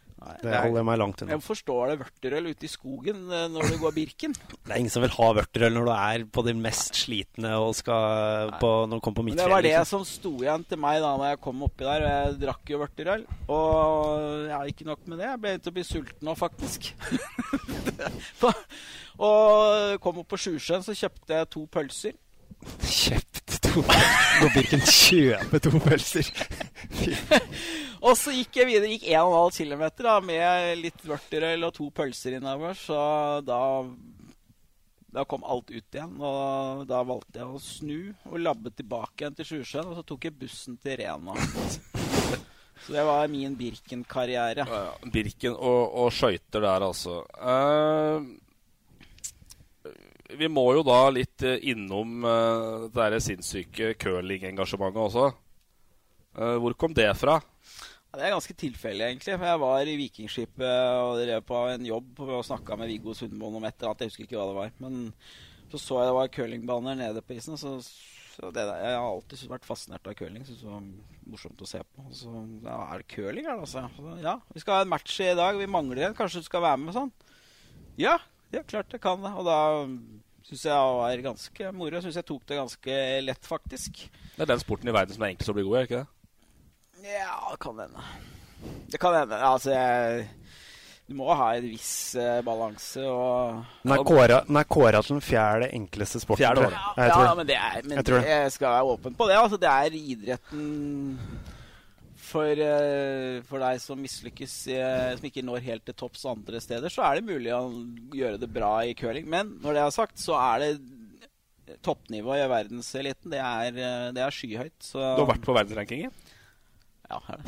F: Det holder jeg meg langt unna.
E: Jeg forstår det vørterøl ute i skogen når du går Birken.
F: det er ingen som vil ha vørterøl når du er på det mest slitne og skal på, når du kommer på mitt fjell.
E: Det var det
F: liksom.
E: som sto igjen til meg da når jeg kom oppi der. Jeg drakk jo vørterøl. Og ja, ikke nok med det. Jeg begynte å bli sulten nå, faktisk. og kom opp på Sjusjøen, så kjøpte jeg to pølser.
F: Kjøpte to Gå Birken kjøpe to pølser.
E: Og så gikk jeg videre. Gikk 1,5 km da, med litt vørterøl og to pølser innover. Så da, da kom alt ut igjen. Og da valgte jeg å snu og labbe tilbake igjen til Sjusjøen. Og så tok jeg bussen til Rena. Så det var min Birken-karriere.
C: Ja, ja. Birken og, og skøyter der, altså. Uh, vi må jo da litt innom uh, det derre sinnssyke curlingengasjementet også. Uh, hvor kom det fra?
E: Ja, det er ganske tilfeldig, egentlig. For jeg var i Vikingskipet og drev på en jobb og snakka med Viggo Sundmoen om et eller annet. Jeg husker ikke hva det var. Men så så jeg det var curlingbaner nede på isen. Så, så det jeg har alltid vært fascinert av curling. Syns det var morsomt å se på. Så ja, er det curling her, altså? Så, ja, vi skal ha en match i dag. Vi mangler en. Kanskje du skal være med sånn? Ja, ja, klart jeg kan det. Og da syns jeg var ganske moro. Syns jeg tok det ganske lett, faktisk.
C: Det er den sporten i verden som er enklest å bli god i, ikke det?
E: Ja, det kan hende. Det kan hende. Altså, jeg Du må ha en viss uh, balanse og
F: Den er kåra til den fjerde enkleste sporten.
C: Fjerde år.
E: Ja, ja, ja, men det er Men jeg, jeg skal være åpen på det. Altså, det er idretten for, uh, for deg som mislykkes, uh, som ikke når helt til topps andre steder, så er det mulig å gjøre det bra i curling. Men når det er sagt, så er det toppnivået i verdenseliten. Det, er, uh, det er skyhøyt. Så
C: Du har vært på verdensrankingen?
E: Ja, er det.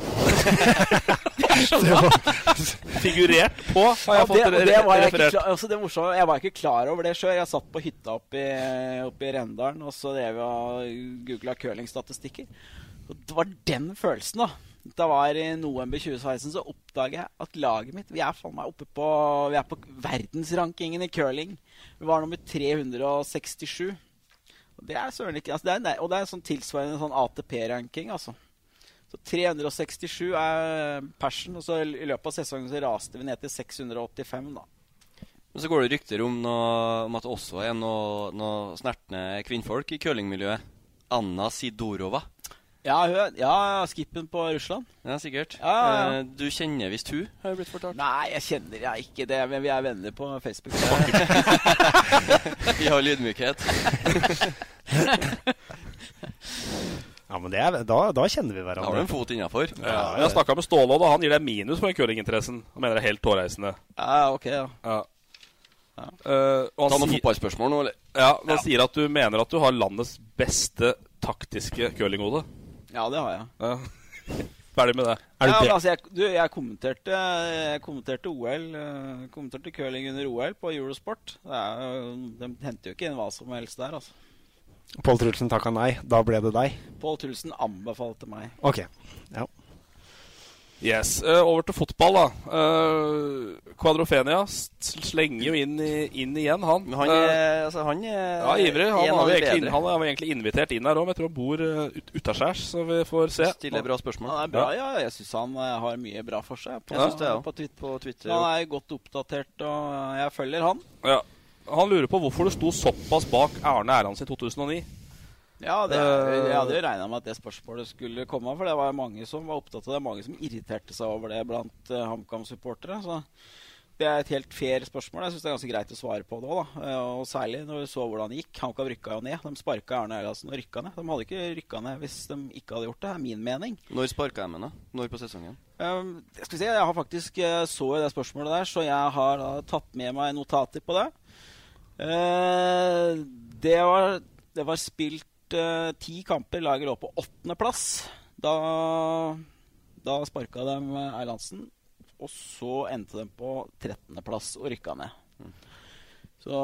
C: Figurert på, har jeg
E: Ja,
C: fått
E: det, det var jeg, ikke
C: referert.
E: klar, altså det morsomme, jeg var ikke klar over det sjøl. Jeg satt på hytta oppe i, oppe i Rendalen og så drev jeg og googla curlingstatistikker. Og det var den følelsen, da. Det var i november 2016 så oppdager jeg at laget mitt Vi er faen meg oppe på Vi er på verdensrankingen i curling. Vi var nummer 367. Og det er søren ikke altså det er, Og det er sånn tilsvarende sånn ATP-ranking, altså. Så 367 er persen, og så i løpet av sesongen så raste vi ned til 685, da.
D: Men så går det rykter om, noe, om at det også er noe, noe snertne kvinnfolk i curlingmiljøet. Anna Sidorova.
E: Ja, hun, ja, skippen på Russland.
D: Ja, sikkert.
E: Ja, ja, ja.
D: Eh, Du kjenner visst hun, har jeg blitt fortalt.
E: Nei, jeg kjenner jeg ikke det, men vi er venner på Facebook.
D: Vi har lydmykhet.
F: Ja, men det er, da, da kjenner vi hverandre.
D: Har du en fot innafor?
C: Ja, jeg har snakka med Ståle, og han gir deg minus på den curlinginteressen. Han mener det er helt tåreisende.
E: Ja, ok, ja.
C: Ja. Eh, og han
D: Ta noen fotballspørsmål nå, eller?
C: Ja, Han sier at du mener at du har landets beste taktiske curlinghode.
E: Ja, det har jeg.
C: Ja. Ferdig med det.
E: ja, men altså, jeg, du, jeg kommenterte, jeg kommenterte OL eh, Kommenterte curling under OL på Eurosport. Det er, de henter jo ikke inn hva som helst der, altså.
F: Pål Trulsen takka nei. Da ble det deg.
E: Pål Trulsen anbefalte meg.
F: Ok. Ja.
C: Yes, eh, Over til fotball, da. Uh, Kvadrofenia slenger jo inn, inn igjen, han.
D: Men han
C: Eh,
D: er, altså, han er
C: ja, ivrig. Han, jo egentlig, han var egentlig invitert inn her òg, men jeg tror han bor uh, ut, utaskjærs, så vi får se.
D: Stiller bra spørsmål.
E: Han er bra, ja. Jeg syns han eh, har mye bra for seg. På,
D: Jeg synes det, ja.
E: på, Twitter.
D: På Twitter.
E: Han er godt oppdatert, og jeg følger han.
C: Ja. Han lurer på hvorfor du sto såpass bak Arne Erlands i 2009.
E: Ja, det,
C: Eh,
E: Jeg hadde jo regna med at det spørsmålet skulle komme, for det var mange som var opptatt av det. Mange som irriterte seg over det blant uh, HamKam-supportere. Så det er et helt fair spørsmål. Jeg syns det er ganske greit å svare på det òg, da. Eh, Og særlig når vi så hvordan det gikk. HamKam rykka jo ned. De sparka Arne Erlandsen og rykka ned. De hadde ikke rykka ned hvis de ikke hadde gjort det, Det er min mening.
D: Når sparka de henne? Når på sesongen?
E: Um, skal vi se, Jeg har faktisk så i det spørsmålet der, så jeg har da tatt med meg notater på det. Eh, det, var, det var spilt uh, ti kamper. Laget lå på åttendeplass. Da, da sparka de Erlandsen. Og så endte de på trettendeplass og rykka ned. Så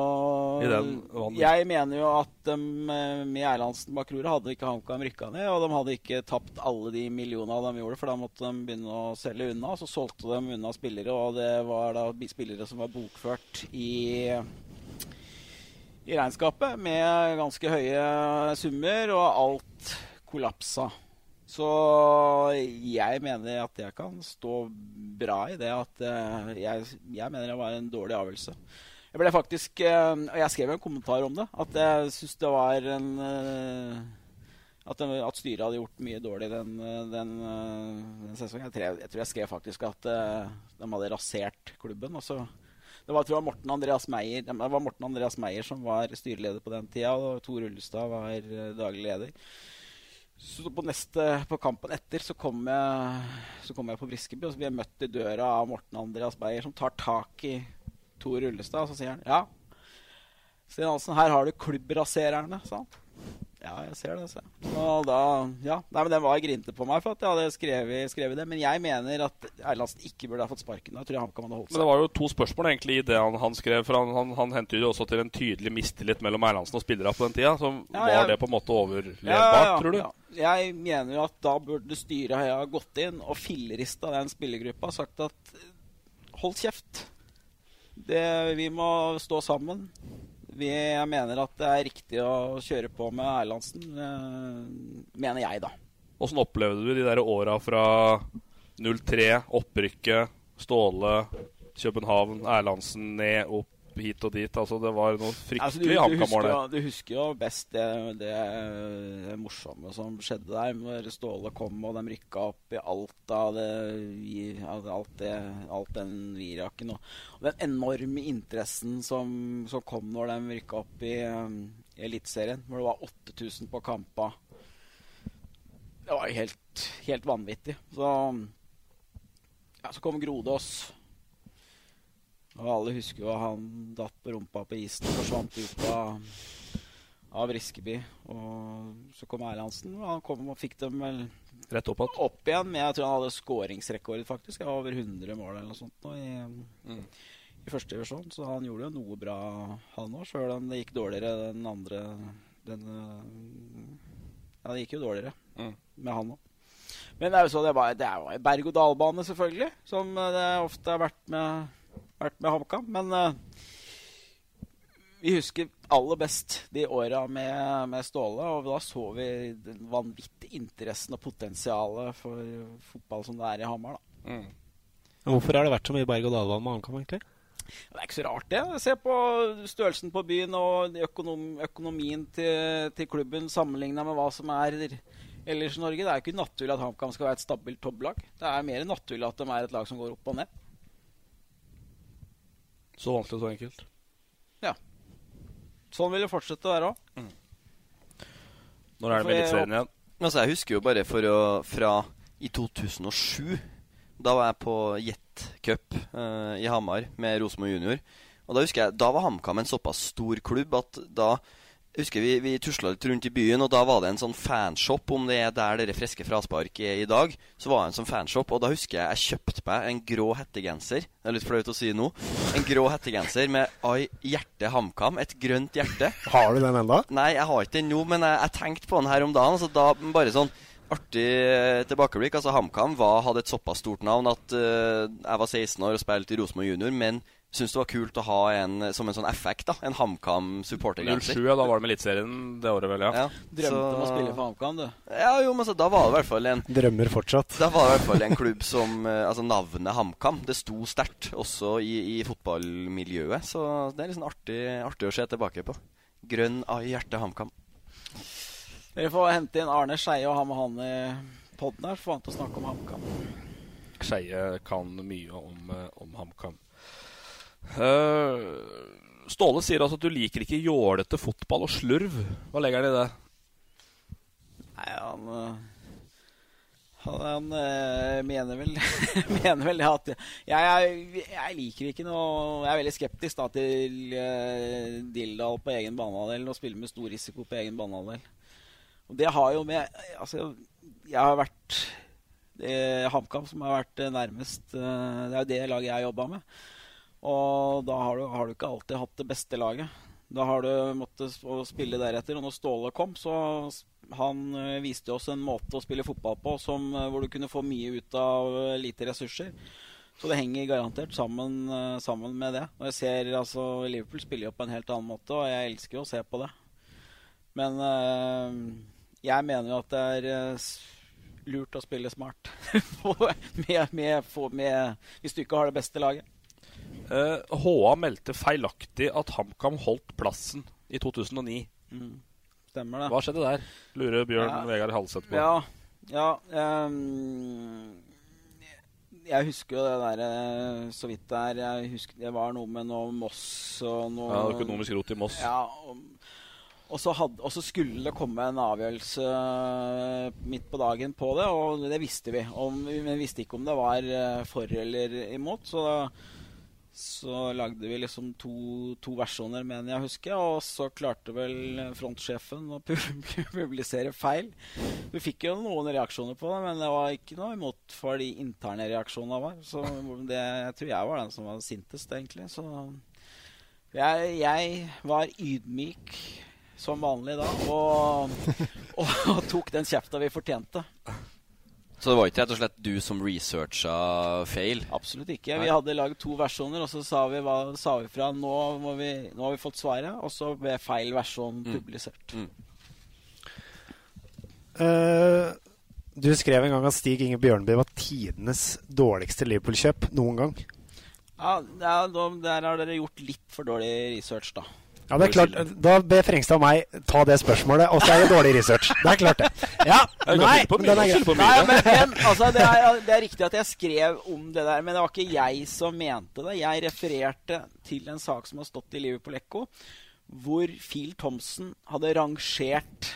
C: den vann-
E: jeg mener jo at de, eh, med Erlandsen bak roret hadde ikke HamKam rykka ned. Og de hadde ikke tapt alle de millionene de gjorde, for da måtte de begynne å selge unna. Så solgte de unna spillere, og det var da spillere som var bokført i i regnskapet med ganske høye summer, og alt kollapsa. Så jeg mener at jeg kan stå bra i det at eh, jeg, jeg mener det var en dårlig avgjørelse. Jeg ble faktisk eh, Og jeg skrev en kommentar om det. At jeg syns det var en eh, at, den- at styret hadde gjort mye dårlig den, den, den sesongen. Jeg jeg, tror jeg skrev faktisk at de hadde rasert klubben. Og så det var, jeg Morten Andreas Meyer Det var Morten Andreas Meyer som var styreleder på den tida, og Tor Ullestad var eh, daglig leder. Så på, neste, på kampen etter så kom jeg, så kom jeg på Briskeby, og så blir jeg møtt i døra av Morten Andreas Meier som tar tak i Tor Ullestad, og så sier han ja. Sten Hansen, her har du klubbrasererne, sa han. Ja, jeg ser det, Så. Og da Ja. Nei, men den var grinte på meg for at jeg hadde skrevet, skrevet det. Men jeg mener at Erlandsen ikke burde ha fått sparken. Da tror jeg HamKam hadde holdt seg.
C: Men det var jo to spørsmål egentlig i det han, han skrev. For han, han, han hentet jo også til en tydelig mistillit mellom Erlandsen og spillerne på den tida. Så
E: Ja,
C: var
E: jeg,
C: det på en måte overlevbart, tror du?
E: ja. Jeg mener jo at da burde styret ha gått inn og fillerista den spillergruppa og sagt at hold kjeft. Det, vi må stå sammen. Vi, jeg mener at det er riktig å kjøre på med Erlandsen. eh, mener jeg, da.
C: Åssen opplevde du de der åra fra 03, opprykket, Ståle, København, Erlandsen ned, opp hit og dit? Altså Det var noe
E: Altså, du,
C: fryktelig HamKam-mål
E: jo,
C: der.
E: du husker jo best det, det, det morsomme som skjedde der, når Ståle kom og de rykka opp i alt av det, alt, det, alt den viraken. Og, og den enorme interessen som, som kom når de rykka opp i, um, i Eliteserien, hvor det var 8000 på kampa. Det var helt, helt vanvittig. Så, ja, så kom Grodås. Og alle husker jo han datt på rumpa på isen og forsvant ut av, av Riskeby. Og så kom Erlandsen, og han kom og fikk dem vel
C: Rett opp
E: opp igjen. Men jeg tror han hadde skåringsrekord, faktisk. Jeg var over 100 mål eller noe sånt nå i,
C: Mm.
E: i første divisjon. Så han gjorde jo noe bra, han òg, sjøl om det gikk dårligere den andre den, Ja, det gikk jo dårligere
C: Mm.
E: med han òg. Men det er jo så det var, det er jo berg-og-dal-bane, selvfølgelig. Som det ofte har vært med, vært med HamKam. Men uh, vi husker aller best de åra med, med Ståle. Og da så vi den vanvittige interessen og potensialet for fotball som det er i Hamar. da.
F: Hvorfor har det vært så mye berg-og-dal-bane med HamKam, egentlig?
E: Det er ikke så rart, det. Se på størrelsen på byen og økonom, økonomien til, til klubben sammenligna med hva som er ellers i Norge. Det er ikke naturlig at HamKam skal være et stabilt topplag. Det er mer naturlig at de er et lag som går opp og ned.
C: Så vanskelig og så enkelt.
E: Ja. Sånn vil det fortsette å være òg.
C: Mm. Når er det med Eliteserien igjen?
D: Altså, jeg husker jo bare for å, fra i 2007. Da var jeg på Jet Cup uh, i Hamar med Rosenborg junior. Og Da husker jeg, da var HamKam en såpass stor klubb at da jeg husker Vi, vi tusla litt rundt i byen, og da var det en sånn fanshop. Om det er der dere friske fraspark er i dag, så var det en sånn fanshop. Og da husker jeg jeg kjøpte meg en grå hettegenser. Det er litt flaut å si nå. En grå hettegenser med Ai hjerte HamKam. Et grønt hjerte.
F: Har du den enda?
D: Nei, jeg har ikke den nå, men jeg, jeg tenkte på den her om dagen. Så da bare sånn artig tilbakeblikk. Altså HamKam hadde et såpass stort navn at uh, jeg var 16 år og spilte i Rosenborg junior, men syntes det var kult å ha en som en sånn effekt. da En HamKam supportergenser.
C: 07, ja, da var det med Eliteserien det året, vel? ja,
D: ja
E: Drømte om å spille for HamKam, du.
D: Ja, jo, men så da var det i hvert fall en
F: Drømmer fortsatt.
D: Da var det i hvert fall en klubb som Altså navnet HamKam, det sto sterkt også i, i, fotballmiljøet. Så det er liksom artig, artig å se tilbake på. Grønn av hjertet HamKam.
E: Dere får hente inn Arne Skeie og ha med han i poden her, så får han til å snakke om HamKam.
C: Skeie kan mye om, om HamKam. Uh, Ståle sier altså at du liker ikke jålete fotball og slurv. Hva legger han i det?
E: Nei, han Han, han uh, mener vel Mener vel at jeg, jeg, jeg, liker ikke noe Jeg er veldig skeptisk da til uh, Dildal på egen banehalvdel og spille med stor risiko på egen banehalvdel. Og det har jo med Altså, jeg har vært HamKam som har vært nærmest Det er jo det laget jeg har jobba med. Og da har du, har du, ikke alltid hatt det beste laget. Da har du måttet spille deretter. Og når Ståle kom, så han uh, viste oss en måte å spille fotball på som, uh, hvor du kunne få mye ut av uh, lite ressurser. Så det henger garantert sammen, sammen med det. Og jeg ser altså Liverpool spiller jo på en helt annen måte, og jeg elsker å se på det. Men jeg mener jo at det er lurt å spille smart med, med, med, hvis du ikke har det beste laget.
C: HA meldte feilaktig at HamKam holdt plassen i 2009.
E: Mm. Stemmer det.
C: Hva skjedde der? Lurer Bjørn
E: ja.
C: Vegard Halseth på.
E: Ja, ja um, Jeg husker jo det derre så vidt der. Jeg husker Det var noe med noe Moss og noe
C: Ja, Økonomisk rot i Moss.
E: Ja, og, og, så hadde, og, så skulle det komme en avgjørelse midt på dagen på det, og det visste vi. Og vi visste ikke om det var for eller imot. Så da så lagde vi liksom to, to, versjoner, mener jeg å huske. Og så klarte vel frontsjefen å publisere feil. Vi fikk jo noen reaksjoner på det, men det var ikke noe imot for de interne reaksjonene var. Så det, jeg tror jeg var den som var sintest, egentlig. Så jeg, jeg var ydmyk som vanlig da, og, og, og tok den kjefta vi fortjente.
D: Så det var ikke rett og slett du som researcha feil?
E: Absolutt ikke. Vi hadde lagd to versjoner, og så sa vi, hva, sa vi fra nå, vi, nå, har vi fått svaret, og så ble feil versjon mm. publisert. Mm.
F: Uh, du skrev en gang at Stig Inge Bjørnby var tidenes dårligste Liverpool-kjøp noen gang.
E: Ja, der har dere gjort litt for dårlig research, da.
F: Ja, det er klart. Da ber Frengstad meg ta det spørsmålet, og så er det dårlig research. Det er klart, det. Ja, nei,
E: men den er. Nei, men, men altså, det, er, det er riktig at jeg skrev om det der, men det var ikke jeg som mente det. Jeg refererte til en sak som har stått i Liverpool Echo, hvor Phil Thompson hadde rangert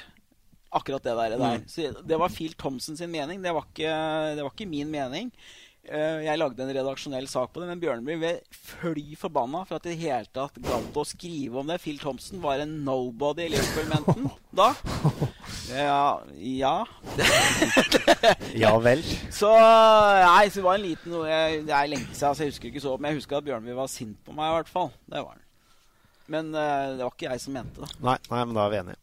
E: akkurat det der. der. Mm. Så det var Phil Thompson sin mening, det var ikke, det var ikke min mening. Eh, jeg lagde en redaksjonell sak på det, men Bjørneby ble fly forbanna for at det i hele tatt gadd å skrive om det. Phil Thompson var en nobody i Liverpool-menten da. Ja Ja.
F: ja vel.
E: Så Nei, så det var en liten Det er lenge siden, så jeg husker ikke så Men jeg husker at Bjørneby var sint på meg, i hvert fall. Det var han. Men uh, det var ikke jeg som mente det.
F: Nei, nei, men da er vi enige.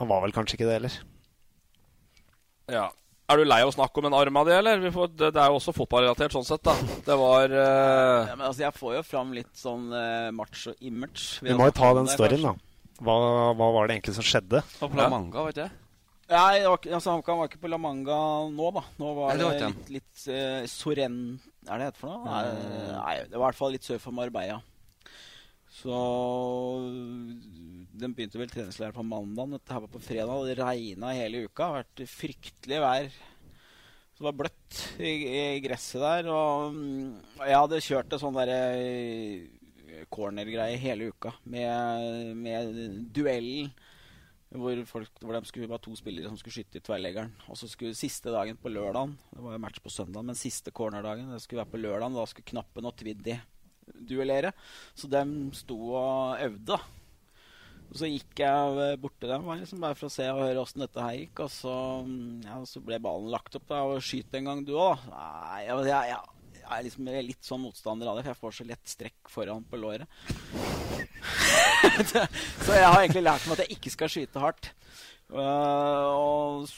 F: Han var vel kanskje ikke det heller.
C: Ja. Er du lei av å snakke om en arm av det, eller? Får, det, det, er jo også fotballrelatert sånn sett, da. Det var uh...
E: ja, men altså, Jeg får jo fram litt sånn uh, macho-image.
F: Vi må jo ta den storyen, da. Hva, hva, var det egentlig som skjedde?
D: På La Manga, vet jeg.
E: Nei, altså, HamKam var ikke på La Manga nå, da. Nå var
D: Nei, det var
E: det litt, litt uh, Soren Er det det heter for noe? Nei, nei, det var i hvert fall litt sør for Marbella. Så Den begynte vel treningsleir på mandag. Dette her var på fredag. Det regna hele uka. Det har vært fryktelig vær. Så det var bløtt i, i gresset der. Og og, jeg hadde kjørt en sånn derre corner-greie hele uka med, med duellen. Hvor, folk, hvor de skulle, være to spillere som skulle skyte i tverrleggeren. Og så skulle siste dagen på lørdagen Det var jo match på søndag, men siste cornerdagen det skulle være på lørdagen. Da skulle Knappen og Tviddi duellere. Så de sto og øvde. da. Og så gikk jeg bort til dem liksom bare for å se og høre åssen dette her gikk. Og så, mm, ja, så ble ballen lagt opp. da, og Skyt en gang, du òg. Nei, jeg, jeg, jeg, er liksom litt sånn motstander av det, for jeg får så lett strekk foran på låret. så jeg har egentlig lært meg at jeg ikke skal skyte hardt. Uh, og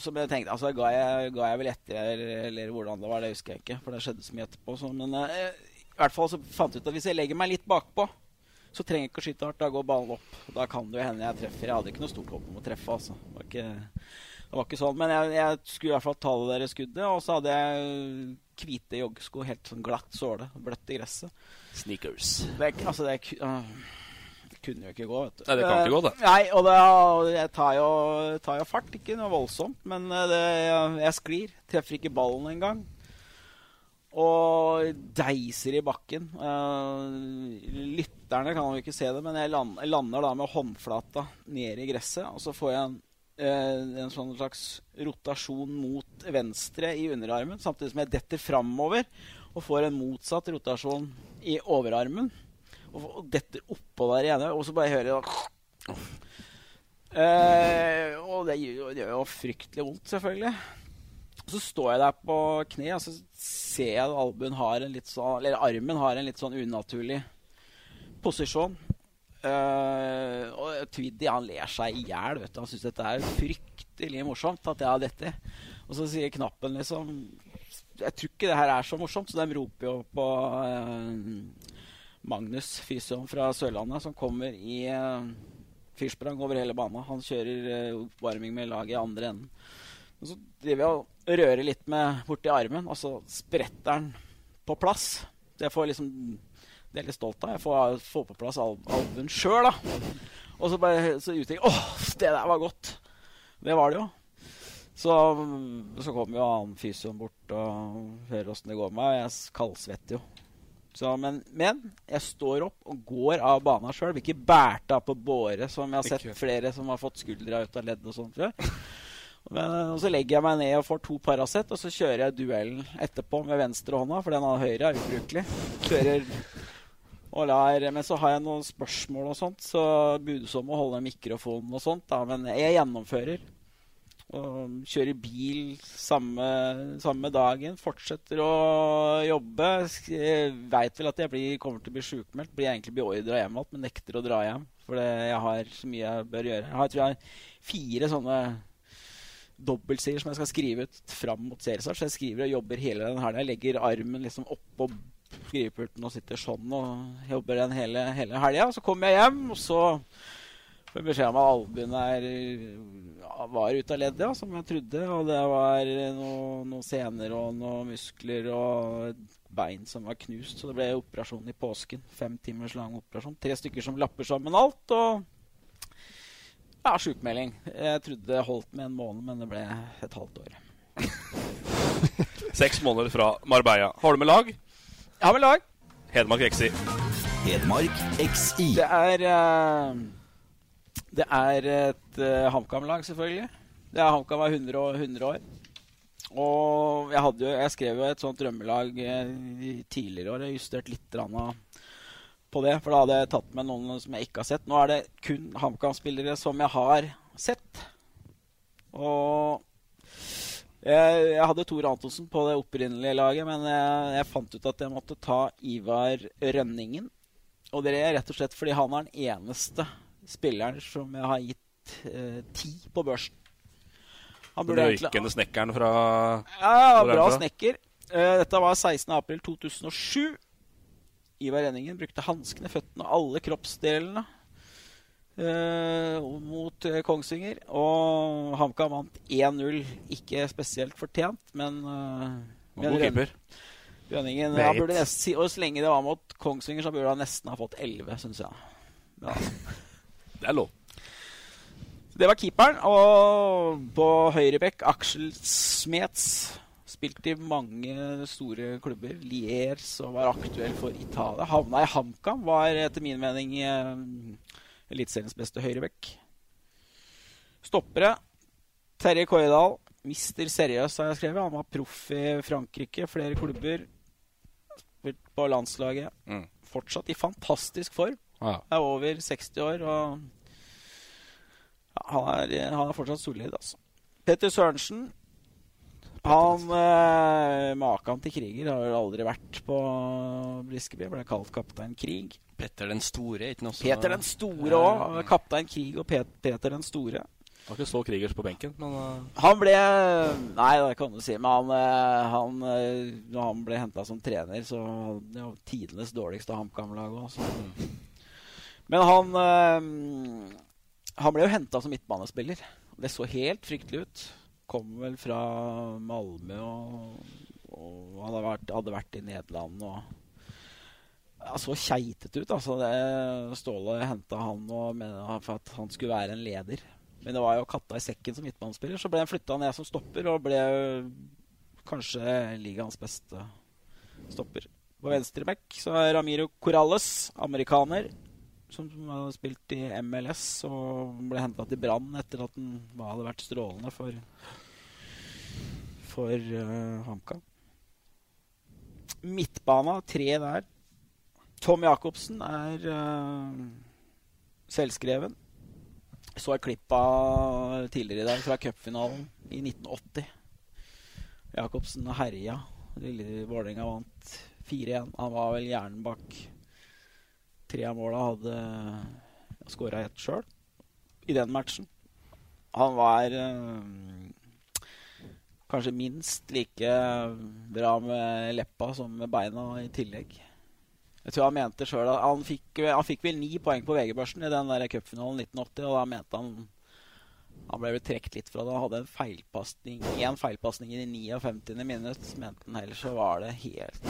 E: som jeg tenkte, altså ga jeg, ga jeg vel etter, eller hvordan det var, det husker jeg ikke. For det skjedde så mye etterpå. Så, men uh, i hvert fall så fant jeg ut at hvis jeg legger meg litt bakpå, så trenger jeg ikke å skyte hardt. Da går ballen opp. Da kan det jo hende jeg treffer. Jeg hadde ikke noe stort håp om å treffe. altså. Det var ikke, det var ikke sånn. Men jeg, jeg skulle i hvert fall ta det der skuddet. Og så hadde jeg hvite joggesko, helt sånn glatt såle, bløtt i gresset.
C: Sneakers.
E: Det, altså, det, det kunne jo ikke gå, vet du.
C: Nei, det kan ikke gå, det.
E: Nei, og det, jeg tar jo, tar jo fart. Ikke noe voldsomt, men eh, det, jeg, jeg sklir. Treffer ikke ballen engang. Og deiser i bakken. Eh, lytterne kan jo ikke se det, men jeg land, jeg lander da med håndflata ned i gresset. Og så får jeg en, eh, en sånn slags rotasjon mot venstre i underarmen, samtidig som jeg detter framover og får en motsatt rotasjon i overarmen. Og, detter oppå der igjen. Og så bare hører jeg Eh, og det gjør jo fryktelig vondt, selvfølgelig. Så står jeg der på kne, og så ser jeg at har sånn armen har en litt sånn unaturlig posisjon. Uh, og Twiddy han ler seg i hjel. Han syns dette er fryktelig morsomt at jeg har dette. Og så sier knappen liksom Jeg tror ikke det her er så morsomt, så de roper jo på uh, Magnus, Fysion fra Sørlandet, som kommer i uh, fyrsprang over hele banen. Han kjører eh, oppvarming med laget i andre enden. Og så driver jeg og rører litt med borti armen, og så spretter den på plass. Det får jeg liksom Det er jeg litt stolt av. Jeg får, får på plass al albuen sjøl, da. Og så bare så jeg Åh, det der var godt! Det var det jo. Så, så kommer jo han fysioen bort og hører åssen det går med meg. og Jeg kaldsvetter jo. Så, men, men jeg står opp og går av banen sjøl. Blir ikke båret av på båre, som jeg har sett flere som har fått skuldra ut av ledd og sånt før. Men, og så legger jeg meg ned og får to Paracet, og så kjører jeg duellen etterpå med venstrehånda, for den av høyre er ubrukelig. Kjører og lar Men så har jeg noen spørsmål og sånt, så budes om å holde mikrofonen og sånt, da. Men jeg gjennomfører. Og kjører bil samme, samme dagen. Fortsetter å jobbe. Veit vel at jeg blir, kommer til å bli sjukmeldt. Blir egentlig beordra hjem igjen, men nekter å dra hjem. For jeg har så mye jeg bør gjøre. Jeg har tror jeg, fire sånne dobbeltsider som jeg skal skrive ut fram mot seriestart. Så jeg skriver og jobber hele den helga. Jeg legger armen liksom oppå skrivepulten og sitter sånn og jobber den hele, hele helga. Så kommer jeg hjem, og så får jeg beskjed om at albuen er, var ute av leddet, ja, som jeg trodde. Og det var noe- noen sener og noen muskler og bein som var knust. Så det ble operasjon i påsken. Fem timers lang operasjon. Tre stykker som lapper sammen alt. og ja, sjukmelding. Jeg trodde det holdt med en måned, men det ble et halvt år.
C: Seks måneder fra Marbella. Har du med lag?
E: Jeg har med lag.
C: Hedmark XI.
B: Hedmark XI.
E: Det er eh, Det er et uh, HamKam-lag, selvfølgelig. Det er HamKam var 100 år. 100 år. Og jeg, hadde jo, jeg skrev jo et sånt drømmelag i tidligere år. Jeg har justert litt av på det, for da hadde jeg tatt med noen som jeg ikke har sett. Nå er det kun HamKam-spillere som jeg har sett. Og jeg, jeg hadde Tor Antonsen på det opprinnelige laget, men jeg, jeg fant ut at jeg måtte ta Ivar Rønningen. Og det er rett og slett fordi han er den eneste spilleren som jeg har gitt eh, ti på børsen. Han
C: røykende snekkeren fra
E: ja,
C: er
E: bra snekker. Uh, dette var 16.4.2007. Ivar Renningen brukte hanskene, føttene og alle kroppsdelene eh, mot eh, Kongsvinger. Og HamKam vant 1-0. Ikke spesielt fortjent, men uh,
C: God keeper.
E: Rønningen ja, burde nesten, si- Og så lenge det var mot Kongsvinger, så burde han nesten ha fått 11, syns jeg. Ja.
C: Det er lov.
E: Det var keeperen. Og på høyrebekk Aksel Smets. Spilte i mange store klubber. Lier, og var aktuell for Italia. Havna i HamKam. Var etter min mening eh, Eliteseriens beste høyrebekk. Stoppere. Terje Koidal. Mister seriøs, har jeg skrevet. Han var proff i Frankrike, flere klubber. Spilt på landslaget.
C: Mm.
E: Fortsatt i fantastisk form.
C: Ja.
E: Er over 60 år og han, er, han er fortsatt solid, altså. Petter Sørensen. Han eh, Maken til kriger har jo aldri vært på Briskeby. Ble kalt Kaptein Krig.
D: Petter den store, ikke noe
E: Peter den store òg. Kaptein Krig og Pet Peter den store.
C: Var ikke så krigers på benken, men uh,
E: Han ble Nei, det kan du si. Men han, eh, han eh, Når han ble henta som trener, så hadde ja, tidenes dårligste HamKam-lag òg. Men han eh, Han ble jo henta som midtbanespiller. Det så helt fryktelig ut. Kom vel fra Malmö og, og hadde, vært, hadde vært i Nederland og ja, Så keitete ut, altså. Det, Ståle henta han og med, for at han skulle være en leder. Men det var jo katta i sekken som midtbanespiller. Så ble han flytta ned som stopper og ble kanskje ligaens beste stopper. På venstreback så er Ramiro Corales, amerikaner, som har spilt i MLS og ble henta til Brann etter at han hadde vært strålende for for uh, HamKam. Midtbana, tre der. Tom Jacobsen er uh, selvskreven. Så et klipp tidligere i dag fra cupfinalen i 1980. Jacobsen herja. Lille Vålerenga vant 4-1. Han var vel hjernen bak tre av måla. Hadde skåra ett sjøl i den matchen. Han var eh, kanskje minst like bra med leppa som med beina i tillegg. Jeg tror han mente selv at han fikk, han fikk vel ni poeng på VG-børsen i den der cupfinalen 1980, og da mente han Han ble vel trukket litt fra det. Han hadde en feilpasning én feilpasning i det 59. minutt, mente han. Ellers så var det helt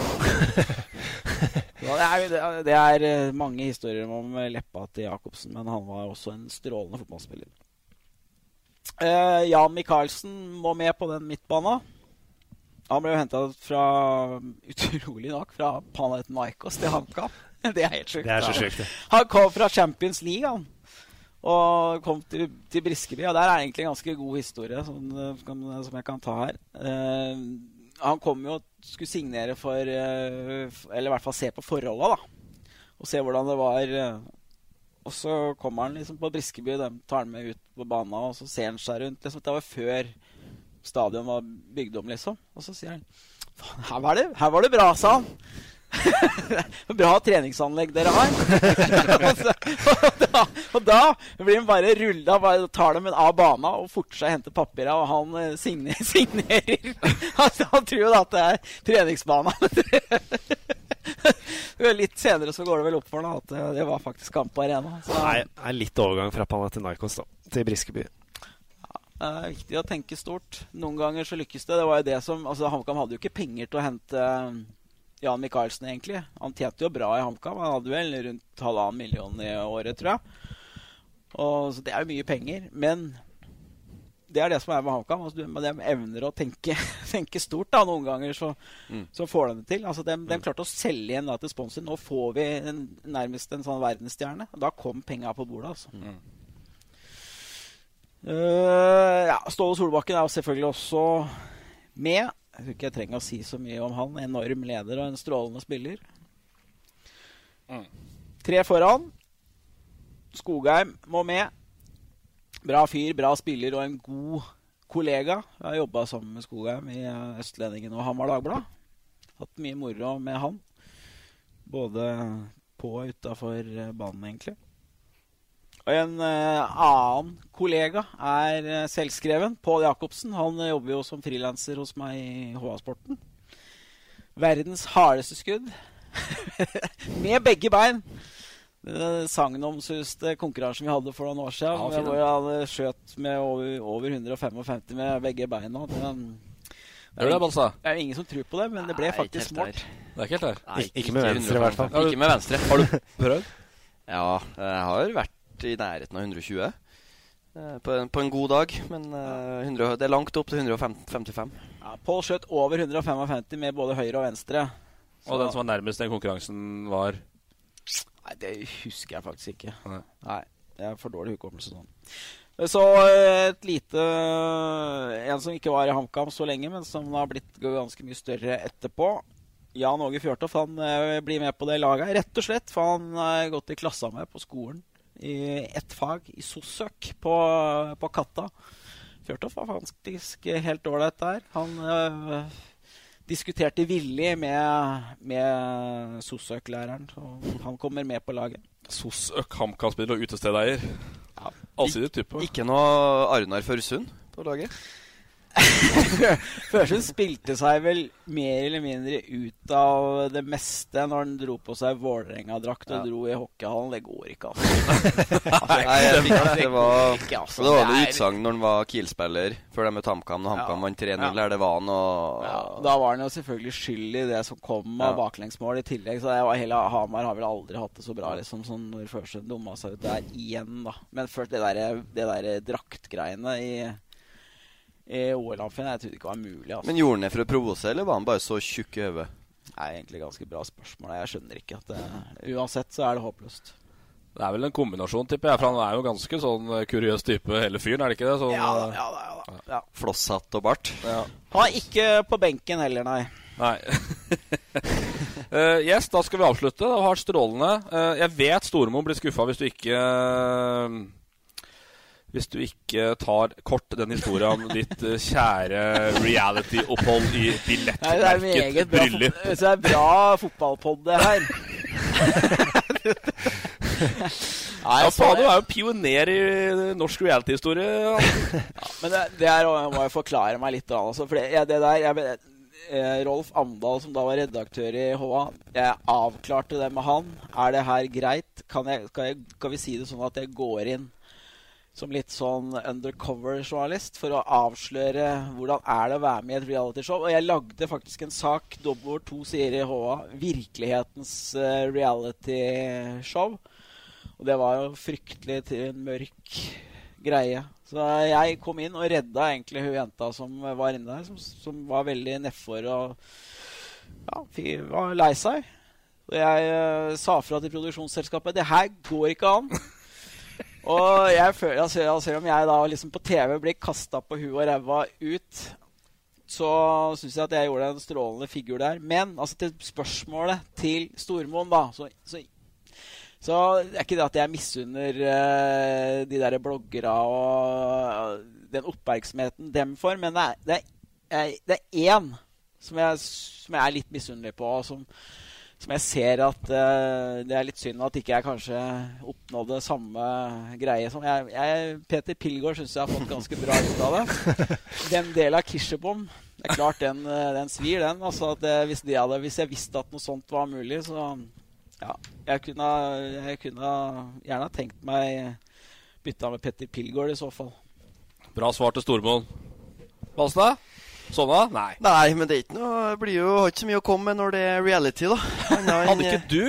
E: Så det, er, det er- eh, mange historier om leppa til Jacobsen, men han var også en strålende fotballspiller. Eh, Jan Michaelsen må med på den midtbana. Han ble jo henta fra utrolig nok fra Panathinaikos til HamKam. Det er helt sjukt.
F: Det er så sjukt, det.
E: Han kom fra Champions League, han. Og kom til, til Briskeby. Og der er egentlig en ganske god historie som, som, som jeg kan ta her. Eh, han kom jo og skulle signere for eh, Eller i hvert fall se på forholda, da. Og se hvordan det var. Og så kommer han liksom på Briskeby, de tar han med ut på banen, og så ser han seg rundt. Liksom, det var før stadion var bygd om, liksom. Og så sier han Faen, her var det, her var det bra, sa han. bra treningsanlegg dere har. og, så, og, da, og da blir han bare rulla, bare tar dem av bana og forter seg å henter papira, og han eh, signer, signerer. altså, han tror jo da at det er treningsbana. Litt senere så går det vel opp for ham at det, det var faktisk kamp på arena. Så
F: det er litt overgang fra Panathinaikos da, til Briskeby.
E: det er viktig å tenke stort. Noen ganger så lykkes det. Det var jo det som, altså HamKam hadde jo ikke penger til å hente eh, Jan Michaelsen, egentlig. Han tjente jo bra i HamKam. Han hadde vel rundt halvannen million i året, tror jeg. Og, så det er jo mye penger. Men det er det som er med HamKam. Altså, du- de evner å tenke, tenke stort. da Noen ganger så,
D: Mm.
E: så får de det til. Altså, de, de klarte å selge igjen da, til sponsor. Nå får vi en, nærmest en sånn verdensstjerne. Da kom penga på bordet. altså. Eh, ja, Ståle Solbakken er jo selvfølgelig også med. Jeg tror ikke jeg trenger å si så mye om han. Enorm leder og en strålende spiller. Tre foran. Skogheim må med. Bra fyr, bra spiller og en god kollega. Jeg har jobba sammen med Skogheim i eh, Østlendingen og Hamar Dagblad. Hatt mye moro med han. Både på og utafor banen, egentlig. Og en eh, annen kollega er eh, selvskreven. Pål Jacobsen. Han eh, jobber jo som frilanser hos meg i HA-sporten. Verdens hardeste skudd. Med begge bein. Den sagnomsuste konkurransen vi hadde for noen år siden,
C: Ja,
E: hvor jeg hadde skjøt med over, over 155 med begge beina. Det,
C: det, er,
E: det er ingen som tror på det, men det ble
D: Nei,
E: faktisk
D: ikke
E: målt.
C: Det er ikke helt der.
D: Nei,
F: Ikke med venstre, i hvert fall.
D: Ikke med venstre.
C: Har du prøvd?
D: Ja, jeg har vært i nærheten av 120 eh, på en, på en god dag. Men eh, 100, det er langt opp til 155.
E: Ja, Pål skjøt over 155 med både høyre og venstre.
C: Og den som var nærmest den konkurransen, var
E: Nei, det husker jeg faktisk ikke.
C: Nei.
E: Nei, det er for dårlig hukommelse sånn. Så eh, et lite En som ikke var i HamKam så lenge, men som har blitt ganske mye større etterpå. Jan Åge Fjørtoft han eh, blir med på det laget, rett og slett. For han har gått i klassa med på skolen i ett fag, i SOSØK, på, på Katta. Fjørtoft var faktisk helt ålreit der. Han eh, diskuterte villig med, med SOSØK-læreren, så han kommer med på laget.
C: SOS-øk, HamKam-spiller og utestedeier. Allsidig type.
D: Ikke noe Arnar Førsund på laget?
E: Førsund spilte seg vel mer eller mindre ut av det meste når han dro på seg Vålerenga-drakt og
D: Ja.
E: dro i hockeyhallen. Det går ikke, altså.
D: Nei, jeg fikk, det var,
E: ikke, altså.
D: det var
E: Det
D: utsagn når han var Kiel-spiller før de møtte HamKam. Når HamKam
E: Ja.
D: vant 3-0,
E: Ja.
D: det var han og
E: Ja, da var han jo selvfølgelig skyld i det som kom av baklengsmål i tillegg. Så det var hele Hamar har vel aldri hatt det så bra liksom, som når Førsund dumma seg ut der igjen, da. Men først det derre der draktgreiene i OL-amfien, jeg trodde ikke var mulig. Altså.
D: Men gjorde han det for å provosere, eller var han bare så tjukk i hodet?
E: Det er egentlig ganske bra spørsmål. Jeg skjønner ikke at det Uansett så er det håpløst.
C: Det er vel en kombinasjon, tipper jeg. For han er jo ganske sånn eh, kuriøs type, hele fyren, er det ikke det? Sånn,
E: Ja da,
C: eh,
E: ja da. Ja, da. Ja.
D: Flosshatt og bart?
C: ja.
E: Han er ikke på benken heller, nei.
C: Nei. uh, yes, da skal vi avslutte. Det har strålende. Uh, jeg vet Storemo blir skuffa hvis du ikke eh, Hvis du ikke tar kort den historien om ditt uh, kjære reality-opphold i
E: er
C: billettmerket bryllup.
E: det er bra fotballpod, det her. Nei,
C: Ja, faen, du er jo pioner i norsk reality-historie.
E: Men det, det her må jeg forklare meg litt. Altså, for det, ja, det der, jeg, eh, Rolf Amdal, som da var redaktør i HA, jeg avklarte det med han. Er det her greit? Kan, jeg, kan, jeg, kan vi si det sånn at jeg går inn som litt sånn undercover-journalist for å avsløre hvordan er det å være med i et realityshow? Og jeg lagde faktisk en sak dobbelt to sider i HA. Virkelighetens uh, reality-show. Og det var jo fryktelig til en mørk greie. Så jeg kom inn og redda egentlig hun jenta som var inne der, som, som var veldig nedfor og ja, var lei seg. Og jeg uh, sa fra til produksjonsselskapet det her går ikke an. Og jeg føler, altså, selv om jeg da liksom på TV blir kasta på huet og ræva ut, så syns jeg at jeg gjorde en strålende figur der. Men altså, til spørsmålet til Stormoen, da, så, så så er ikke det at jeg misunner uh, de der bloggere og den oppmerksomheten dem får, men det er, det er, det er én som jeg, som jeg er litt misunnelig på, som, som jeg ser at uh, det er litt synd at ikke jeg kanskje oppnådde samme greie som jeg, jeg Peter Pilgaard syns jeg har fått ganske bra ut av det. Den delen av Kirsebom Det er klart den, eh, den svir, den. Altså at eh, hvis, de hadde, hvis jeg visste at noe sånt var mulig, så ja, jeg kunne, jeg kunne gjerne tenkt meg bytta med Petter Pilgaard i så fall.
C: Bra svar til Stormoen. Balstad? Sånn da? Nei.
D: Nei, men det er ikke noe Det blir jo har ikke så mye å komme med når det er reality, da.
C: Hadde ikke du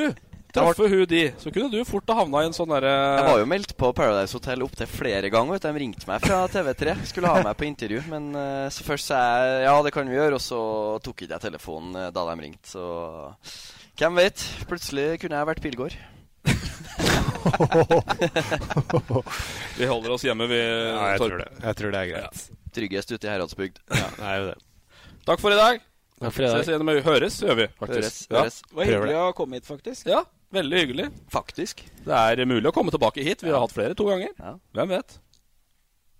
C: truffet hun de, så kunne du fort ha havna i en sånn derre
D: Jeg var jo meldt på Paradise Hotel opptil flere ganger. De ringte meg fra TV3. Skulle ha meg på intervju. Men eh, så først sa jeg ja, det kan vi gjøre, og så tok ikke jeg telefonen eh, da de ringte. Så hvem vet? Plutselig kunne jeg vært Pilgård.
C: Vi holder oss hjemme, vi.
F: Ja, jeg tror det. Jeg tror det er greit.
D: Tryggest ute i Heradsbygd.
F: Ja, det er jo det.
C: Takk for i dag.
F: Takk for i dag.
C: Ses igjen med Høres, gjør vi faktisk.
D: Høres,
C: Ja.
D: høres.
E: Det var hyggelig å komme hit, faktisk.
C: ja, veldig hyggelig.
D: Faktisk.
C: Det er mulig å komme tilbake hit. Vi har hatt flere to ganger.
D: Ja.
C: Hvem vet?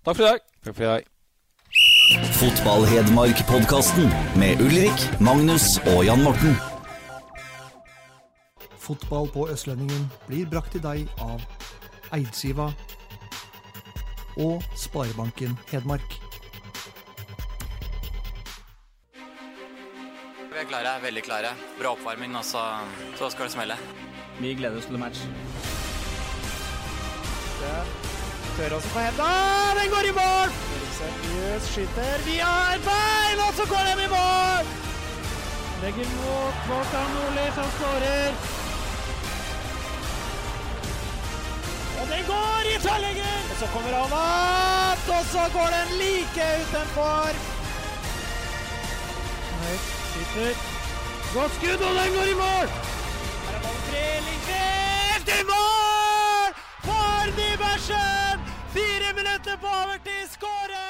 C: Takk for i dag.
F: Takk for i dag.
B: Fotball-Hedmark-podkasten med Ulrik, Magnus og Jan Morten.
G: Fotball på Østlendingen blir brakt til deg av Eidsiva og Sparebanken Hedmark.
H: Vi er klare, veldig klare. Bra oppvarming, og så, så skal det smelle.
I: Vi gleder oss til match.
A: Eriksen tør også på henda. Den går i mål! Seriøst skyter via et bein, og så går den i mål! Legger mot Kvartan Nordli, som skårer. Og den går i tverrlegger! Og så kommer han opp, og så går den like utenfor. Høyt, skyter. Godt skudd, og den går i mål! Her er ballen fri, Lindgren i mål! For Nybergsen! Fire minutter på overtid, skårer!